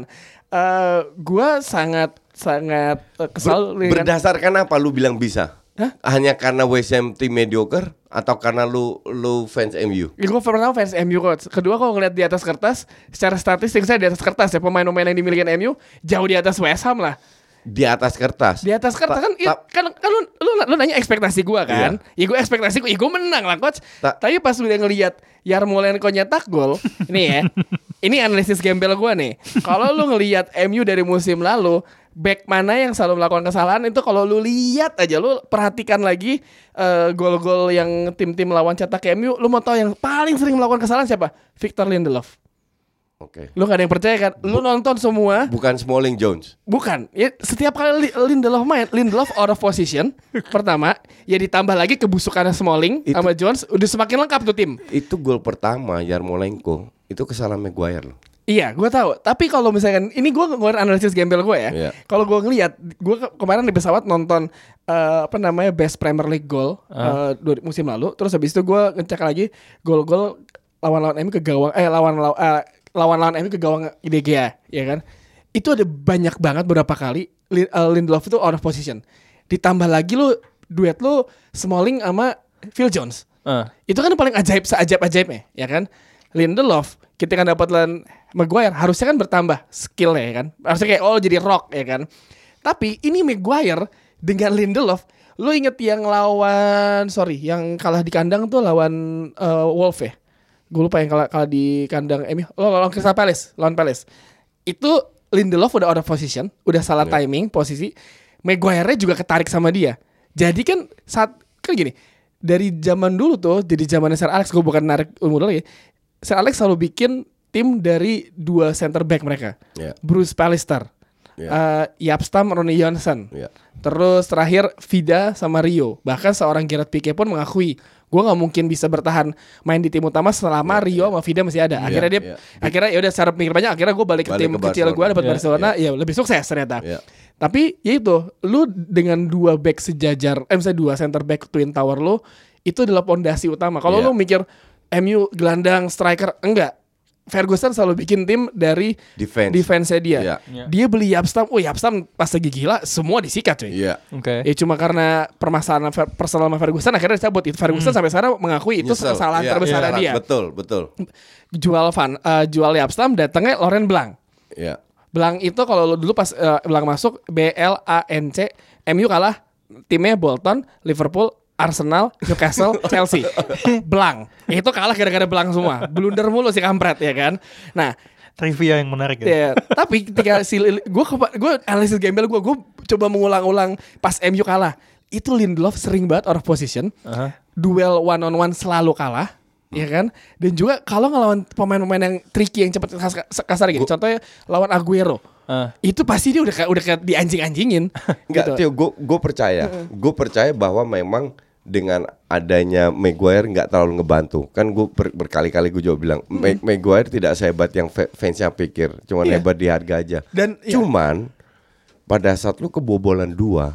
Eh gua sangat sangat eh, kesal Ber- berdasarkan apa lu bilang bisa? Hah? Hanya karena West Ham tim mediocre atau karena lu lu fans MU? Ya, gue pertama fans MU coach. Kedua kalau ngeliat di atas kertas, secara statistik saya di atas kertas ya pemain-pemain yang dimiliki MU jauh di atas West Ham lah. Di atas kertas. Di atas kertas Ta- kan, ta- kan, kan lu, lu, lu nanya ekspektasi gua kan? Ya gue ekspektasi gua, ya gue menang lah coach. Ta- Tapi pas udah ngelihat Yarmolenko nyetak gol, ini ya, ini analisis gembel gua nih. Kalau lu ngelihat MU dari musim lalu, back mana yang selalu melakukan kesalahan itu kalau lu lihat aja, lu perhatikan lagi eh, gol-gol yang tim-tim lawan cetak MU, lu mau tahu yang paling sering melakukan kesalahan siapa? Victor Lindelof. Oke. Lu gak ada yang percaya kan? Lu nonton semua, Bukan Smalling Jones. Bukan, ya setiap kali Li- Lindelof main, Lindelof out of position. pertama, ya ditambah lagi kebusukannya Smalling Itu- sama Jones, udah semakin lengkap tuh tim. Itu gol pertama Yarmolenko. Itu kesalahan Maguire loh. Iya, gue tahu. Tapi kalau misalkan ini gue ngeluarin analisis gembel gue ya. Iya. Kalau gue ngelihat, gue ke- kemarin di pesawat nonton eh, apa namanya best Premier League goal eh, dua- musim lalu. Terus habis itu gue ngecek lagi gol-gol lawan-lawan MU ke gawang, eh lawan lawan eh, lawan-lawan MU ke gawang IDGA, ya kan? Itu ada banyak banget beberapa kali Lin- Lindelof itu out of position. Ditambah lagi lu duet lu Smalling sama Phil Jones. Eh. Itu kan paling ajaib seajaib ajaibnya, ya kan? Lindelof ketika dapat lawan Maguire harusnya kan bertambah skillnya ya kan. Harusnya kayak oh jadi rock ya kan. Tapi ini Maguire dengan Lindelof, lu inget yang lawan sorry yang kalah di kandang tuh lawan eh, Wolf ya. Gue lupa yang kalah, kalah di kandang Emi. Oh, lawan Crystal Palace, lawan Palace. Itu Lindelof udah out of position, udah salah timing posisi. Maguire juga ketarik sama dia. Jadi kan saat kan gini, dari zaman dulu tuh jadi zamannya Sir Alex gue bukan narik umur lagi. Sir Alex selalu bikin tim dari dua center back mereka. Ya. Bruce Pallister, Ya. eh, Yapstam, Ronnie Johnson. Ya. Terus terakhir Vida sama Rio. Bahkan seorang Gerard Pique pun mengakui, gue nggak mungkin bisa bertahan main di tim utama selama Rio sama Vida masih ada. Akhirnya dia, ya. akhirnya ya udah secara pikir banyak. Akhirnya gue balik ke Balik tim ke kecil gue dapat Ya, Barcelona, ya lebih sukses ternyata. Ya. Tapi ya itu, lu dengan dua back sejajar, eh misalnya dua center back twin tower lu, itu adalah pondasi utama. Kalau Iya. lu mikir MU gelandang striker, enggak. Ferguson selalu bikin tim dari Defense. defense-nya dia. Iya. Iya. Dia beli Yapstam, oh Yapstam pas lagi gila semua disikat cuy. Iya. Oke. Ya cuma karena permasalahan personal sama Ferguson akhirnya dicabut. Itu Ferguson sampai sekarang mengakui itu Nyesel. kesalahan Iya, terbesar iya, dia. Betul, betul. Jual Van, eh, jual Yapstam datangnya Loren Blanc. Ya. Blanc itu kalau lu dulu pas eh, Blanc masuk B L A N C MU kalah timnya Bolton, Liverpool, Arsenal, Newcastle, Chelsea. Blanc. Itu kalah gara-gara Blanc semua. Blunder mulu si kampret ya kan. Nah, Trivia yang menarik ya. Ya, tapi ketika si gue gue analisis gembel gue gue coba mengulang-ulang pas MU kalah. Itu Lindelof sering banget out of position. Duel one on one selalu kalah. Ya kan? Dan juga kalau ngelawan pemain-pemain yang tricky yang cepat kas- kasar gitu. Contohnya lawan Aguero. Ah. Itu pasti dia udah kayak udah kayak dianjing-anjingin. Enggak, gitu. Tio, gue gue percaya, gue percaya bahwa memang dengan adanya Maguire nggak terlalu ngebantu. Kan gue ber- berkali-kali gue juga bilang, Ma- Maguire tidak sehebat yang fa- fansnya pikir, cuman Iya. hebat di harga aja. Dan iya. cuman pada saat lu kebobolan dua,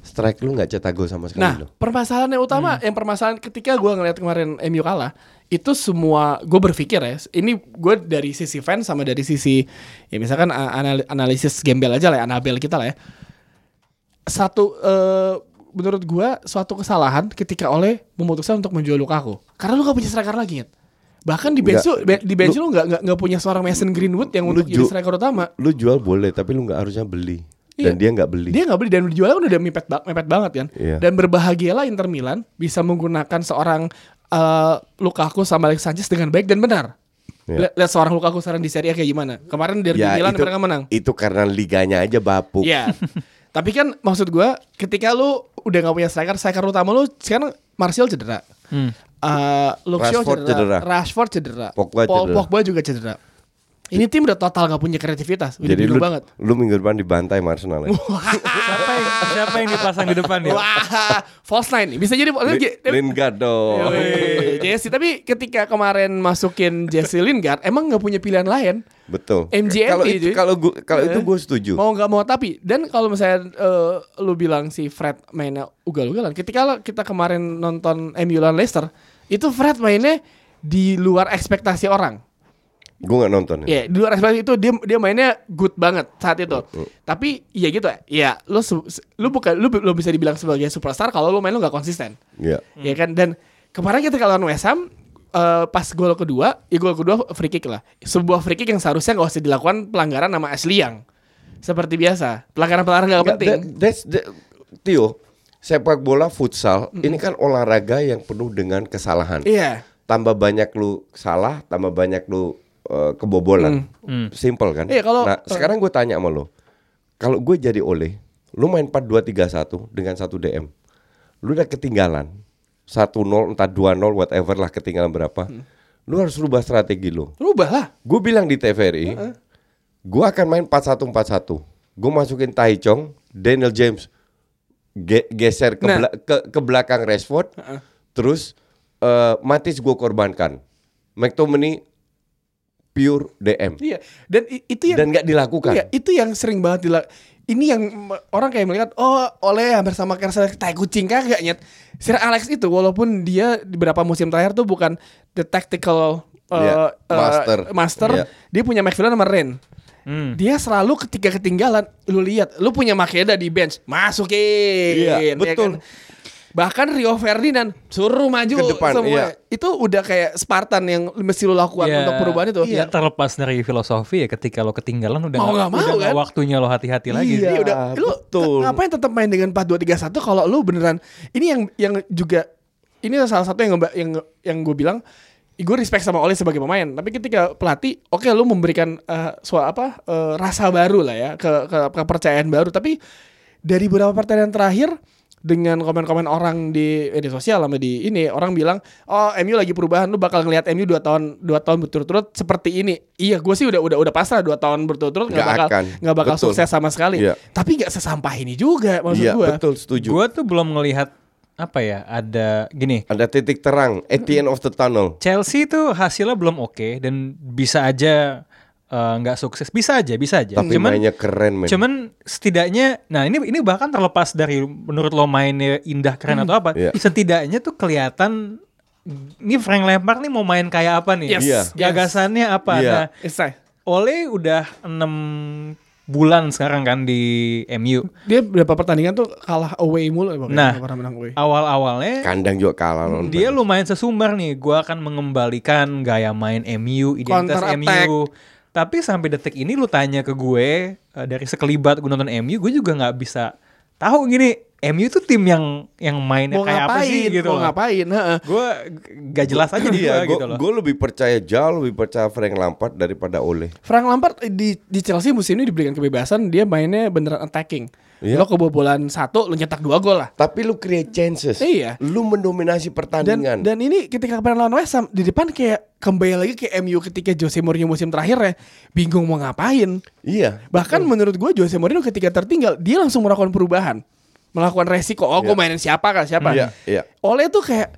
strike lu nggak cetak gol sama sekali Nah, loh. permasalahan yang utama, yang permasalahan ketika gue ngeliat kemarin MU kalah, itu semua gue berpikir ya, ini gue dari sisi fans sama dari sisi ya misalkan anal- analisis gembel aja lah, ya, Anabel kita lah ya. Satu eh, menurut gue suatu kesalahan ketika oleh memutuskan untuk menjual Lukaku, karena lu gak punya striker lagi. Nyet. Bahkan di bench lu, be- di bench lu nggak nggak nggak punya seorang Mason Greenwood yang Lu untuk jadi striker utama. Lu jual boleh, tapi lu nggak harusnya beli. Dan Iya. dia nggak beli. Dia nggak beli dan dijualnya kan udah mepet, mepet banget kan. Iya. Dan berbahagialah Inter Milan bisa menggunakan seorang eh, Lukaku sama Alex Sanchez dengan baik dan benar. Iya. Lihat, lihat seorang Lukaku sekarang di Serie A kayak gimana. Kemarin dari Milan itu, mereka menang. itu karena liganya aja bapuk. Iya. Tapi kan maksud gua ketika lu udah nggak punya striker, striker utama lu sekarang Martial cedera. Hmm. Eh, Shaw Rashford cedera, cedera. Rashford cedera, Pogba Paul cedera. Pogba juga cedera. Ini tim udah total gak punya kreativitas, udah Jadi lu, banget. lu minggu depan dibantai Arsenal ya? Siapa yang siapa yang dipasang di depan ya? Wah, false nine. Bisa jadi Li- Lingard dong. Jesse tapi ketika kemarin masukin Jesse Lingard emang nggak punya pilihan lain Betul. MGMT, Kalau itu kalau gua kalau itu Eh, gue setuju. mau nggak mau tapi dan kalau misalnya eh, lu bilang si Fred mainnya ugal-ugalan ketika kita kemarin nonton MU lawan Leicester itu Fred mainnya di luar ekspektasi orang Gue nggak nonton. ya di luar ekspektasi itu dia dia mainnya good banget saat itu. Tapi iya gitu ya ya lu lu bukan lu belum bisa dibilang sebagai superstar kalau lu main lu nggak konsisten. Iya. ya kan? Dan kemarin kita lawan West Ham eh, pas gol kedua ya gol kedua free kick lah. Sebuah free kick yang seharusnya nggak usah dilakukan pelanggaran nama Ashley Young. Seperti biasa. Pelanggaran-pelanggaran Nggak, penting. that- that's the- Tio, sepak bola futsal ini kan olahraga yang penuh dengan kesalahan. iya. Tambah banyak lu salah, tambah banyak lu eh, kebobolan. Simple kan? Iya, kalau- nah, sekarang gue tanya sama lu. Kalau gue jadi oleh, lu main 4-2-3-1 dengan satu DM. Lu udah ketinggalan 1-0, entah 2-0 whatever lah ketinggalan berapa. Lu harus rubah strategi lu. rubah lah Gue bilang di TVRI, gue akan main 4-1-4-1. Gue masukin Tai Chong, Daniel James ge- geser ke, Nah. bela- ke, ke belakang Rashford, terus eh, Matis gue korbankan. McTominay pure DM iya dan itu yang dan nggak dilakukan. Iya, itu yang sering banget dilak. Ini yang orang kayak melihat oh oleh hampir sama kayak tai kucing kagak nyet. Sir Alex itu walaupun dia di beberapa musim terakhir tuh bukan the tactical uh, Iya, uh, master. master, Iya. dia punya McFillan sama Ren. Dia selalu ketika ketinggalan, lu lihat, lu punya Makeda di bench, masukin. Iya, ya betul. kan? Bahkan Rio Ferdinand suruh maju Ke depan, semua. iya. Itu udah kayak Spartan yang mesti lu lakukan Ya, untuk perubahan itu. Ya terlepas dari filosofi ya ketika lo ketinggalan udah Mau nggak mau, udah kan? waktunya lo hati-hati lagi. Iya, Iya, udah. Lu betul. t- ngapain tetap main dengan 4 2 3 1 kalau lu beneran ini yang yang juga ini salah satu yang yang yang gue bilang gue respect sama Ole sebagai pemain, tapi ketika pelatih, oke lu memberikan eh, sua apa eh, rasa baru lah ya ke, ke kepercayaan baru, tapi dari beberapa pertandingan terakhir dengan komen-komen orang di media sosial sama di ini orang bilang oh MU lagi perubahan lu bakal ngelihat MU dua tahun dua tahun berturut-turut seperti ini iya gue sih udah udah udah pasrah dua tahun berturut-turut nggak bakal nggak bakal Betul. sukses sama sekali Iya. tapi nggak sesampah ini juga maksud Iya gue betul setuju. Gue tuh belum ngelihat apa ya ada gini. Ada titik terang at the end of the tunnel. Chelsea tuh hasilnya belum oke dan bisa aja eh, nggak sukses, bisa aja, bisa aja. Tapi cuman, mainnya keren men. cuman setidaknya, nah ini ini bahkan terlepas dari menurut lo mainnya indah keren atau apa, Iya. setidaknya tuh kelihatan ini Frank Lampard nih mau main kayak apa nih? Yes. Iya. Gagasannya apa? Iya. Nah, like- Ole udah 6 bulan sekarang kan di MU. dia berapa pertandingan tuh kalah away mulu Nah, nggak pernah menang away Awal-awalnya Kandang juga kalah lawan dia lumayan sesumbar nih. Gua akan mengembalikan gaya main MU, identitas Counter attack. Tapi sampai detik ini lu tanya ke gue eh, dari sekelibat gue nonton MU, gue juga nggak bisa tahu gini. MU tuh tim yang yang mainnya mau kayak apa ngapain sih gitu. mau ngapain. Gue gak jelas aja di Iya, gue gitu loh. gue lebih percaya jauh lebih percaya Frank Lampard daripada Ole. Frank Lampard di di Chelsea musim ini diberikan kebebasan dia mainnya beneran attacking Iya. lo kebobolan satu lo nyetak dua gol lah Tapi lu create chances. Iya. Lu mendominasi dan pertandingan. dan ini ketika kemarin lawan West Ham di depan kayak kembali lagi ke MU ketika Jose Mourinho musim terakhir ya bingung mau ngapain iya. bahkan menurut gue Jose Mourinho ketika tertinggal dia langsung melakukan perubahan melakukan resiko oh gue Iya. mainin siapa kan siapa Iya, iya. Oleh tuh kayak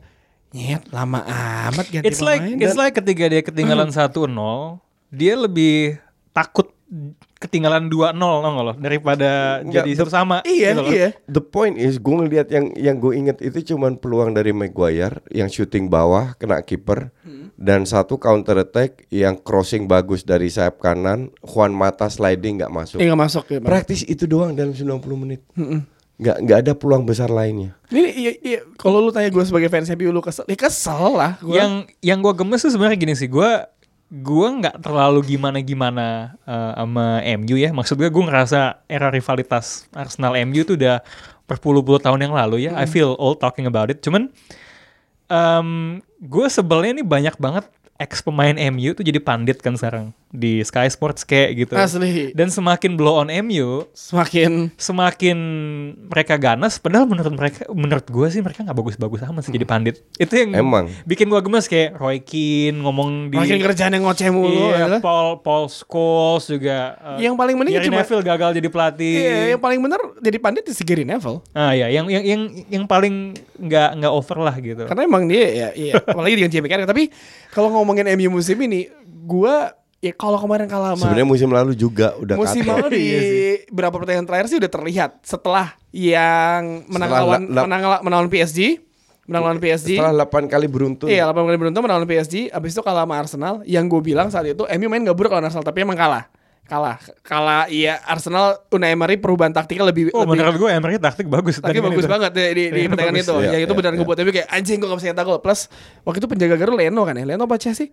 nyet lama amat ganti It's like pemain it's dan- like ketika dia ketinggalan 1-0, dia lebih takut ketinggalan 2-0 tau nggak lo daripada Nggak, jadi the- satu sama. iya gitu loh. iya The point is gue ngeliat yang yang gue inget itu cuman peluang dari Maguire yang shooting bawah kena kiper dan satu counter attack yang crossing bagus dari sayap kanan Juan Mata sliding nggak masuk. Ini nggak masuk ya Bang. Praktis itu doang dalam 90 menit. Nggak nggak ada peluang besar lainnya. Ini iya, iya. kalau lu tanya gue sebagai fans MU lu kesel, ya kesel lah. Gua. Yang yang gue gemes tuh sebenarnya gini sih, gue gue nggak terlalu gimana gimana sama MU ya. Maksud gue gue ngerasa era rivalitas Arsenal MU tuh udah berpuluh-puluh tahun yang lalu ya. I feel old talking about it. Cuman em gue sebelnya nih banyak banget ex pemain MU tuh jadi pandit kan sekarang di Sky Sports kayak gitu. Asli. Dan semakin blow on MU, semakin semakin mereka ganas padahal menurut mereka menurut gue sih mereka nggak bagus-bagus amat sih jadi pandit itu yang Emang. bikin gue gemes kayak Roy Keane ngomong di makin kerjaan yang ngoceh mulu. iya, adalah. Paul Paul Scholes juga eh, Yang paling mending Gary cuma- Neville gagal jadi pelatih Iya, yang paling benar jadi pandit di si Gary Neville. ah ya yang yang yang yang paling nggak nggak over lah gitu Karena emang dia ya, iya, apalagi dengan Jamie Carragher. Tapi kalau ngomongin MU musim ini, gua ya kalau kemarin kalah sama Sebenarnya musim lalu juga udah musim lalu di beberapa pertandingan terakhir sih udah terlihat setelah yang menang Setelah lawan la- la- menang la- menang lawan PSG, menang lawan PSG. Setelah 8 kali beruntun. Iya, 8 kali beruntun menang lawan PSG, abis itu kalah sama Arsenal. Yang gue bilang saat itu MU main gak buruk lawan Arsenal, tapi emang kalah. Kalah. Kalah iya Arsenal Unai Emery perubahan taktiknya lebih oh lebih menurut gue Emery taktik bagus tapi bagus itu. banget di, di, di Iya, pertandingan itu. Iya, yang itu iya, beneran iya. gue buat tapi kayak anjing gue gak bisa nyetak gol. Plus waktu itu penjaga gawang Leno kan ya. Leno apa sih?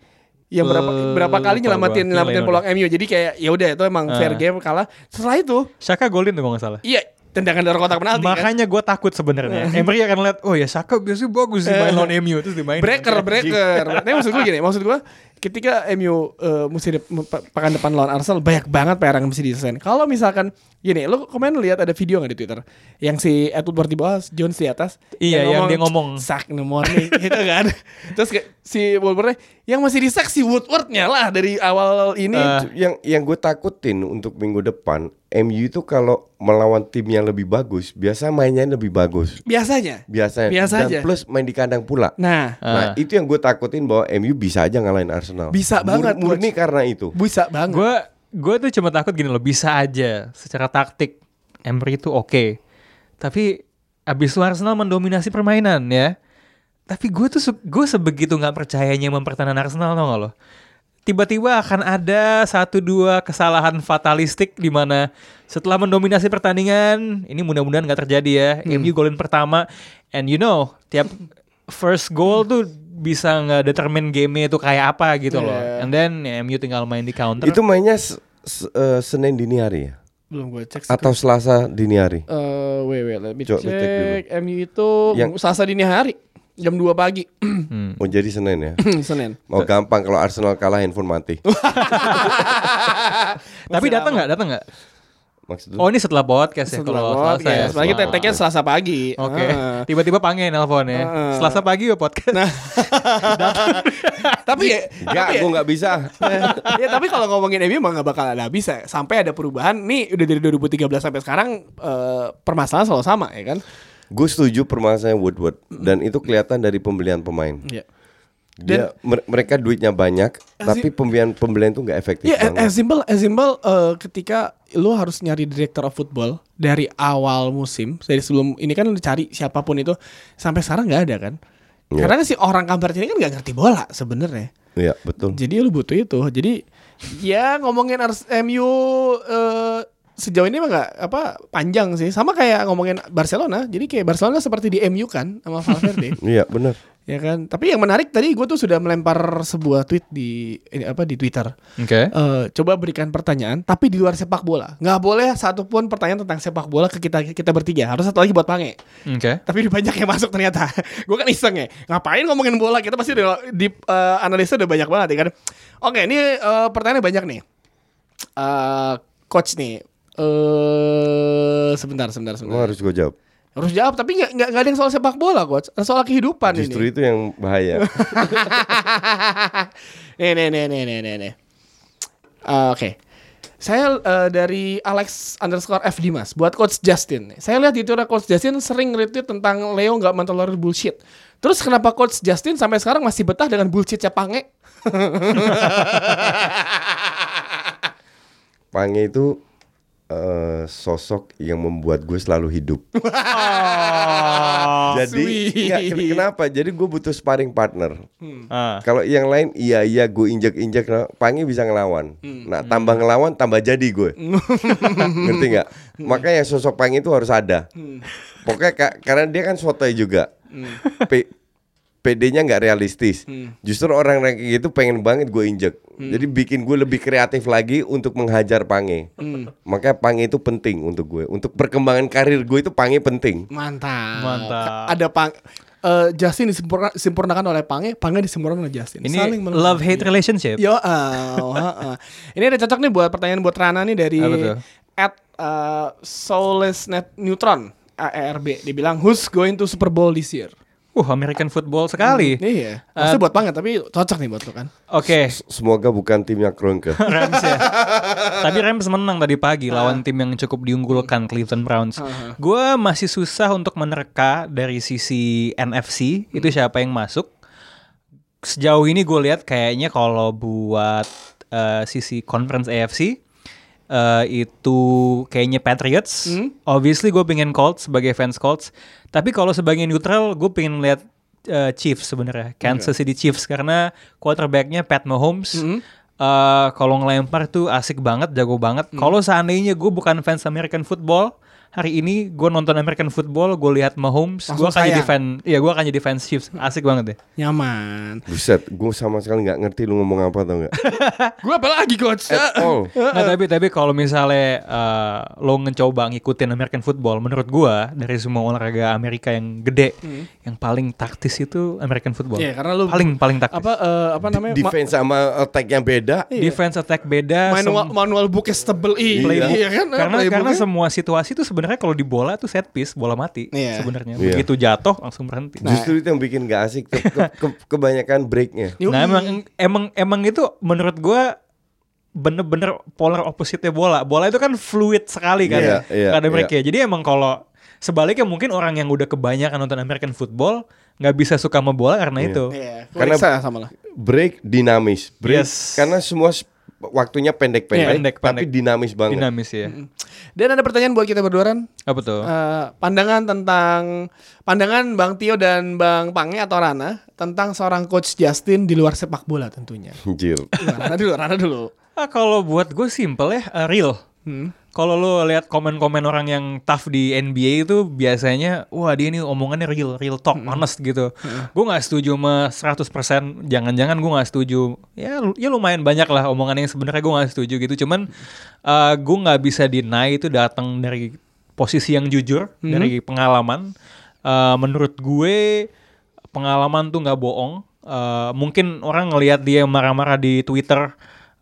Yang berapa Eh, berapa kali nyelamatin nyelamatin peluang MU. Jadi kayak ya udah itu emang fair Ah. game kalah. Setelah itu Shaka golin tuh kalau nggak salah iya tendangan dari kotak penalti kan. Makanya gue takut sebenarnya. Emery akan lihat, oh ya Saka biasanya bagus sih main lawan MU terus dimainin. breaker breaker. Tapi maksud gue gini, maksud gue ketika MU uh, musim dep- pe- pekan depan lawan Arsenal banyak banget PR yang mesti diselesain. Kalau misalkan gini, lo kemarin lihat ada video nggak di Twitter yang si Edward di bawah, Jones di atas, Iya, yang dia ngomong. sak in the morning gitu kan. Terus kayak si Woodward yang masih disak si Woodwardnya lah dari awal ini. Eh, yang yang gue takutin untuk minggu depan MU itu kalau melawan tim yang lebih bagus biasa mainnya lebih bagus. Biasanya. biasanya. Biasa dan aja. plus main di kandang pula. Nah, nah itu yang gue takutin bahwa MU bisa aja ngalahin Arsenal. Bisa Mur- banget, murni Coach. karena itu. Bisa banget. gue gue tuh cuma takut gini loh bisa aja secara taktik Emery itu oke. Tapi abis itu Arsenal mendominasi permainan ya. Tapi gue tuh gue sebegitu nggak percayanya mempertahankan Arsenal tau gak lo tiba-tiba akan ada satu dua kesalahan fatalistik di mana setelah mendominasi pertandingan ini mudah-mudahan nggak terjadi ya MU golin pertama and you know tiap first goal tuh bisa nggak determine game itu kayak apa gitu loh Yeah. and then ya, MU tinggal main di counter itu mainnya s- s- eh, Senin dini hari ya Belum gue cek. atau Selasa dini hari Eh, wait, wait, let me Coba check. cek dulu. MU itu Yang- Selasa dini hari jam 2 pagi. oh jadi Senin ya Senin. mau gampang kalau Arsenal kalah handphone mati Tapi datang nggak? Datang nggak? maksud lu? Oh ini setelah podcast ya Setelah kalau podcast. Selasa ya. Setelah kita tag-nya Selasa pagi. Oke. Ah. Tiba-tiba panggil nelpon ya. Heeh. Selasa pagi ya podcast. tapi ya, Enggak, tapi ya- gue nggak bisa. ya tapi kalau ngomongin MU emang gak bakal ada habis ya. Sampai ada perubahan. Nih udah dari 2013 sampai sekarang eh, permasalahan selalu sama ya kan. Gue setuju permasalahan Woodward dan itu kelihatan dari pembelian pemain. Iya. Dia mer- mereka duitnya banyak, tapi pembelian pembelian itu nggak efektif Iya, banget. as simple, as simple eh, ketika lu harus nyari director of football dari awal musim, dari sebelum ini kan lu cari siapa pun itu sampai sekarang nggak ada kan? Iya. Karena si orang kampret ini kan nggak ngerti bola sebenarnya. Iya betul. Jadi lu butuh itu. Jadi ya ngomongin MU eh, sejauh ini mah nggak apa panjang sih. Sama kayak ngomongin Barcelona. Jadi kayak Barcelona seperti di MU kan sama Valverde. Iya benar. ya kan. Tapi yang menarik tadi gue tuh sudah melempar sebuah tweet di ini apa di Twitter. Oke. Eh, coba berikan pertanyaan tapi di luar sepak bola. Nggak boleh satupun pertanyaan tentang sepak bola ke kita kita bertiga. Harus satu lagi buat Pange. Oke. Tapi banyak yang masuk ternyata. gue kan iseng ya. Ngapain ngomongin bola? Kita pasti udah, di eh, analisa udah banyak banget ya kan. Oke, ini eh, pertanyaannya banyak nih. Eh, coach nih. Eh sebentar, sebentar, Lo sebentar. harus gue jawab. Harus jawab, tapi nggak nggak ada yang soal sepak bola, coach. Soal kehidupan Justru ini. itu yang bahaya. nih, nih, nih, nih, nih, nih, nih. Eh, Oke. Saya eh, dari Alex underscore F Dimas buat Coach Justin. Saya lihat di Twitter Coach Justin sering retweet tentang Leo nggak mentolerir bullshit. Terus kenapa Coach Justin sampai sekarang masih betah dengan bullshitnya Pange? Pange itu eh, sosok yang membuat gue selalu hidup. Jadi sweet. nggak, ken- kenapa? Jadi gue butuh sparring partner. Ah. Kalau yang lain iya iya gue injek injek, Pange bisa ngelawan. Nah tambah ngelawan tambah jadi gue. Ngerti nggak? Makanya sosok Pange itu harus ada. Pokoknya ka- karena dia kan sotoy juga. P- PD-nya nggak realistis. Justru orang-orang kayak gitu pengen banget gue injek. Jadi bikin gue lebih kreatif lagi untuk menghajar Pange. Makanya Pange itu penting untuk gue. Untuk perkembangan karir gue itu Pange penting. Mantap. Mantap. Ada Pang eh, Justin disempurna- disempurnakan oleh Pange, Pange disempurnakan oleh Justin. Ini Saling love hate relationship. Yo, ah, ah, ah. ini ada cocok nih buat pertanyaan buat Rana nih dari at uh, Soulless Net Neutron AERB. Dia bilang who's going to Super Bowl this year? Uh, American football sekali. Iya, maksudnya buat banget tapi cocok nih buat lo kan. Oke. S- Semoga bukan timnya Kroenke. Rams ya. Tapi Rams menang tadi pagi lawan tim yang cukup diunggulkan Cleveland Browns. Gue masih susah untuk menerka dari sisi NFC itu siapa yang masuk. Sejauh ini gue lihat kayaknya kalau buat eh, sisi conference AFC eh, itu kayaknya Patriots. Obviously gue pengen Colts sebagai fans Colts. Tapi kalau sebagai neutral gue pengen lihat eh, Chiefs sebenarnya, Kansas City Chiefs karena quarterbacknya Pat Mahomes. eh, kalau ngelempar tuh asik banget, jago banget. Kalau seandainya gue bukan fans American football, hari ini gue nonton American football, gue lihat Mahomes, gue akan jadi fan, ya gue akan jadi fans Chiefs, asik banget deh. Nyaman. Buset, gue sama sekali nggak ngerti lu ngomong apa tau nggak? Gue apa lagi coach? At all. Nah tapi tapi kalau misalnya eh, lo ngecoba ngikutin American football, menurut gua dari semua olahraga Amerika yang gede, yang paling taktis itu American football. Iya, karena lu paling paling taktis. apa eh, apa namanya? ma- Defense sama attack yang beda. Defense attack beda. manual manual booknya tebel ih. Iya. Iya kan? karena karena semua situasi itu sebenarnya kalau di bola tuh set piece, bola mati Iya. sebenarnya. Iya. Begitu jatuh langsung berhenti. Justru itu yang bikin gak asik. Ke- ke- ke- kebanyakan breaknya. Nah emang emang emang itu menurut gua bener-bener polar opposite bola. Bola itu kan fluid sekali kan Iya, ya. ada iya. breaknya. Jadi emang kalau sebaliknya mungkin orang yang udah kebanyakan nonton American football nggak bisa suka sama bola karena itu. Iya, Karena- karena sama lah. Break dinamis. Break Yes. karena semua waktunya pendek-pendek, Iya, pendek, tapi pendek. dinamis banget. Dinamis ya. Dan ada pertanyaan buat kita berdua Ran. Apa tuh? Eh, pandangan tentang pandangan Bang Tio dan Bang Pange atau Rana tentang seorang coach Justin di luar sepak bola tentunya. Anjir. Rana dulu, Rana dulu. Ah, kalau buat gue simple ya, eh, real. Kalau lo lihat komen-komen orang yang tough di NBA itu biasanya, wah dia ini omongannya real, real talk, honest gitu. Gue nggak setuju sama 100%, jangan-jangan gue nggak setuju. Ya, ya lumayan banyak lah omongan yang sebenarnya gue nggak setuju gitu. Cuman eh, gue nggak bisa deny itu datang dari posisi yang jujur, dari pengalaman. Eh, menurut gue pengalaman tuh nggak bohong. Eh, mungkin orang ngelihat dia marah-marah di Twitter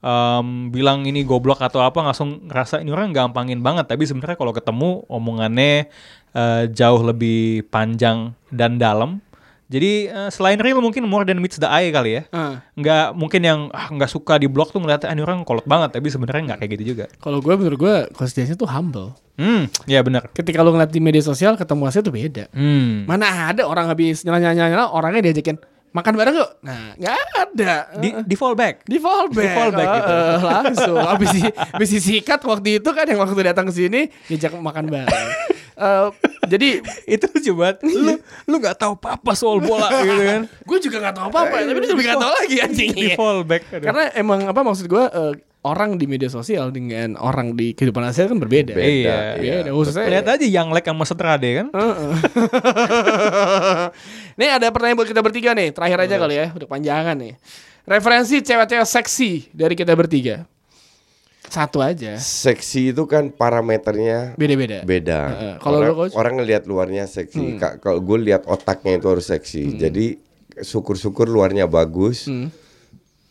em, bilang ini goblok atau apa langsung ngerasa ini orang gampangin banget. Tapi sebenarnya kalau ketemu omongannya eh, jauh lebih panjang dan dalam. Jadi eh, selain real mungkin more than meets the eye kali ya. Ah. nggak mungkin yang ah, nggak suka di blog tuh ngeliatnya ah, ini orang kolot banget. Tapi sebenarnya nggak kayak gitu juga. Kalau gue menurut gue konsistensi tuh humble. hmm ya benar. Ketika lu ngeliat di media sosial ketemu hasil tuh beda. hmm. Mana ada orang habis nyala-nyala orangnya diajakin makan bareng yuk. Nah, nggak ada. di di fallback di fallback, Di fallback gitu. Eh, langsung habis habis disikat waktu itu kan yang waktu datang ke sini diajak makan bareng. Eh, jadi itu banget lu lu nggak tahu apa soal bola gitu kan gue juga nggak tahu apa-apa, tapi dia juga nggak tahu lagi anjing. di fallback aduh. Karena emang apa maksud gue eh, orang di media sosial dengan orang di kehidupan asli kan berbeda. Beda, iya Beda, khususnya lihat aja yang like sama Setrade kan nih ada pertanyaan buat kita bertiga nih, terakhir aja kali ya, udah panjangan nih. Referensi cewek-cewek seksi dari kita bertiga. Satu aja, Seksi itu kan parameternya beda-beda. beda. Kalau orang, Coach? orang ngelihat luarnya seksi. Ka- Kalau gue lihat otaknya itu harus seksi. Jadi syukur-syukur luarnya bagus,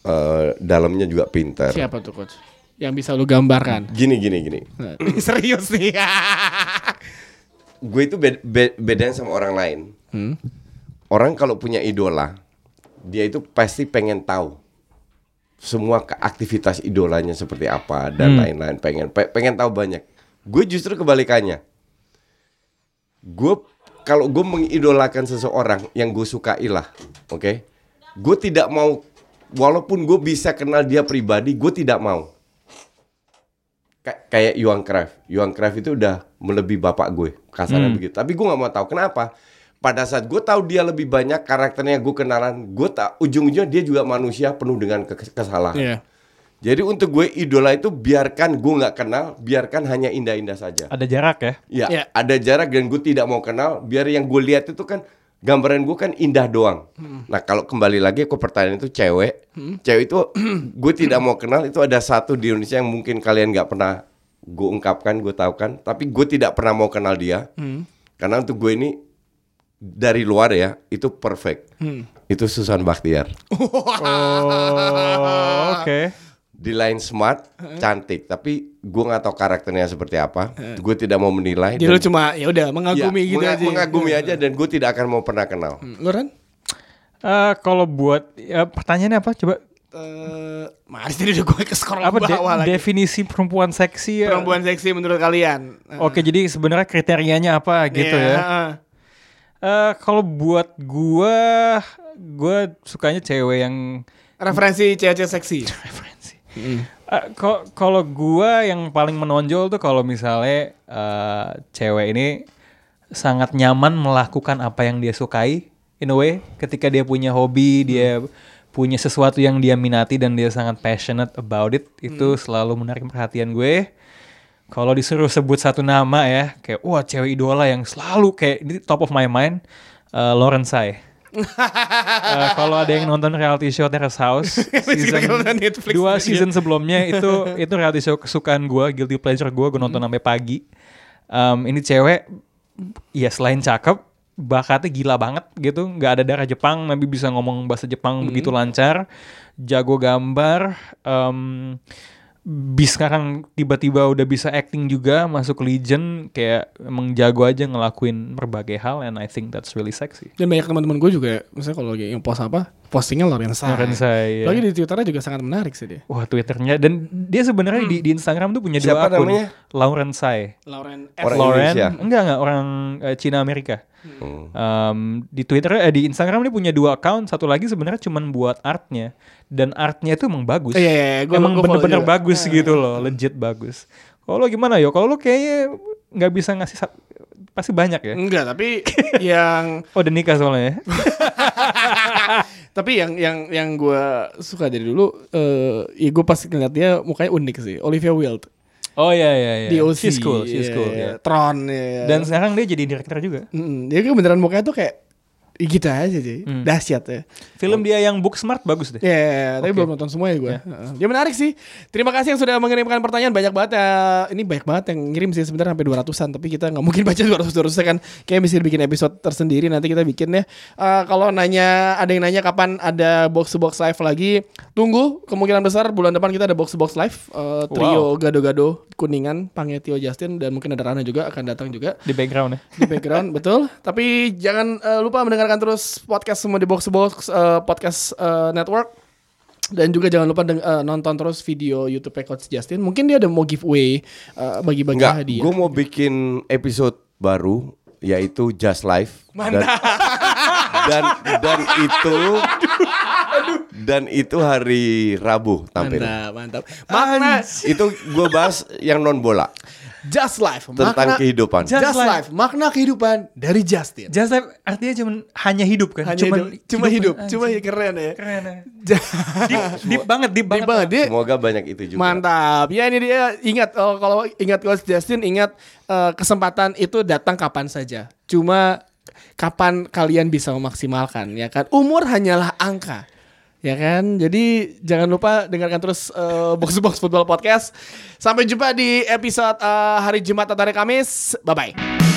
eh, dalamnya juga pintar. Siapa tuh coach? Yang bisa lu gambarkan? Gini gini gini. Nah, Serius nih. Gue itu beda, be- bedain sama orang lain. Hmm. Orang kalau punya idola, dia itu pasti pengen tahu semua aktivitas idolanya seperti apa dan lain-lain. Pengen pe- pengen tahu banyak. Gue justru kebalikannya. Gue kalau gue mengidolakan seseorang yang gue sukai lah, oke? Gue tidak mau, walaupun gue bisa kenal dia pribadi, gue tidak mau. Kay- kayak Johan Cruyff. Johan Cruyff itu udah melebihi bapak gue, kasarnya begitu. Tapi gue nggak mau tahu kenapa. Pada saat gue tahu dia lebih banyak karakternya gue kenalan, gue tak ujung-ujungnya dia juga manusia penuh dengan ke- kesalahan. Iya. Jadi untuk gue idola itu biarkan gue nggak kenal, biarkan hanya indah-indah saja. ada jarak ya Ya, Iya. ada jarak dan gue tidak mau kenal. Biar yang gue lihat itu kan gambaran gue kan indah doang. Nah kalau kembali lagi ke pertanyaan itu cewek, cewek itu gue tidak mau kenal. Itu ada satu di Indonesia yang mungkin kalian nggak pernah gue ungkapkan, gue tahu kan. Tapi gue tidak pernah mau kenal dia, karena untuk gue ini dari luar ya itu perfect. Itu Susan Bakhtiar. oh oke Di lain smart, cantik, tapi gue nggak tahu karakternya seperti apa. Gue tidak mau menilai. Jadi dan- lu cuma ya udah mengagumi Ya, gitu menga- aja. Mengagumi aja dan gue tidak akan mau pernah kenal. Hmm, Lu Ran? Eh, kalau buat ya, pertanyaannya apa coba Eh, Mari tadi udah gue ke scroll apa de- bawah lagi. definisi perempuan seksi ya Perempuan seksi menurut kalian? Eh, oke jadi sebenarnya kriterianya apa gitu iya, ya heeh. Eh, kalau buat gua gua sukanya cewek yang Referensi cewek-cewek seksi. Eh, ko- kalau gua yang paling menonjol tuh kalau misalnya eh, cewek ini sangat nyaman melakukan apa yang dia sukai in a way. Ketika dia punya hobi dia punya sesuatu yang dia minati dan dia sangat passionate about it itu selalu menarik perhatian gue. Kalau disuruh sebut satu nama ya kayak wah cewek idola yang selalu kayak ini top of my mind eh, Lauren Sai Eh, kalau ada yang nonton reality show Terrace House season Netflix dua season sebelumnya itu itu reality show kesukaan gue guilty pleasure gue gue nonton sampai pagi. Em, ini cewek ya selain cakep bakatnya gila banget gitu. Nggak ada darah Jepang tapi bisa ngomong bahasa Jepang begitu lancar. Jago gambar em, bis sekarang tiba-tiba udah bisa acting juga masuk Legion kayak emang jago aja ngelakuin berbagai hal and I think that's really sexy. Dan banyak teman-teman gue juga, misalnya kalau yang post apa, postingnya Lauren Sai. Lauren Sai, iya. Lagi di Twitternya juga sangat menarik sih dia. Wah Twitternya dan dia sebenarnya di, di Instagram tuh punya Siapa dua akun namanya? Lauren Sai Lauren Orang Lauren Indonesia? enggak enggak orang eh, Cina Amerika Hmm. Em, di Twitter eh, di Instagram dia punya dua account satu lagi sebenarnya cuman buat artnya dan artnya itu emang bagus Iya, iya, iya. Gua- emang bener-bener bagus gitu loh legit bagus kalau lo gimana yo kalau lo kayaknya nggak bisa ngasih pasti banyak ya Enggak, tapi yang oh udah nikah soalnya ya? tapi yang yang yang gue suka dari dulu eh ya gue pas ngeliat dia mukanya unik sih. Olivia Wilde oh iya iya iya di OC. she's cool she's cool iya. ya. Tron ya. dan sekarang dia jadi direktur juga Mm, dia kan beneran mukanya tuh kayak Gitu aja sih. Dahsyat ya. Film dia yang Book Smart bagus deh. Ya, tapi belum nonton semua ya gue. Dia menarik sih. Terima kasih yang sudah mengirimkan pertanyaan banyak banget ya. Ini banyak banget yang ngirim sih sebenarnya sampai 200-an tapi kita nggak mungkin baca 200 200 kan. Kayak mesti bikin episode tersendiri nanti kita bikin ya. Eh, kalau nanya ada yang nanya kapan ada box to box live lagi, tunggu kemungkinan besar bulan depan kita ada box to box live eh, trio gado-gado kuningan Pangetio Justin dan mungkin ada Rana juga akan datang juga Di background ya. di background betul tapi jangan eh, lupa mendengarkan terus podcast semua di box box eh, podcast eh, network. Dan juga jangan lupa deng- eh, nonton terus video YouTube Coach Justin. Mungkin dia ada mau giveaway eh, bagi-bagi Enggak, hadiah. gue mau bikin episode baru yaitu Just Life. Dan, dan dan itu dan itu hari Rabu tampil. mantap mantap. Makna Itu gue bahas yang non bola just life tentang makna kehidupan. just, Just life. makna kehidupan dari Justin Just Life artinya cuma hanya hidup kan. hanya Cuman hidup, cuma hidup, anjing. cuma keren ya Keren ya. Deep, deep banget, deep Deep banget. banget dia Semoga banyak itu juga. Mantap. Ya ini dia ingat oh, kalau ingat Coach Justin ingat eh, kesempatan itu datang kapan saja. Cuma kapan kalian bisa memaksimalkan ya kan? Umur hanyalah angka. Ya kan? Jadi jangan lupa dengarkan terus eh, Box Box Football Podcast. Sampai jumpa di episode eh, hari Jumat atau hari Kamis. Bye bye.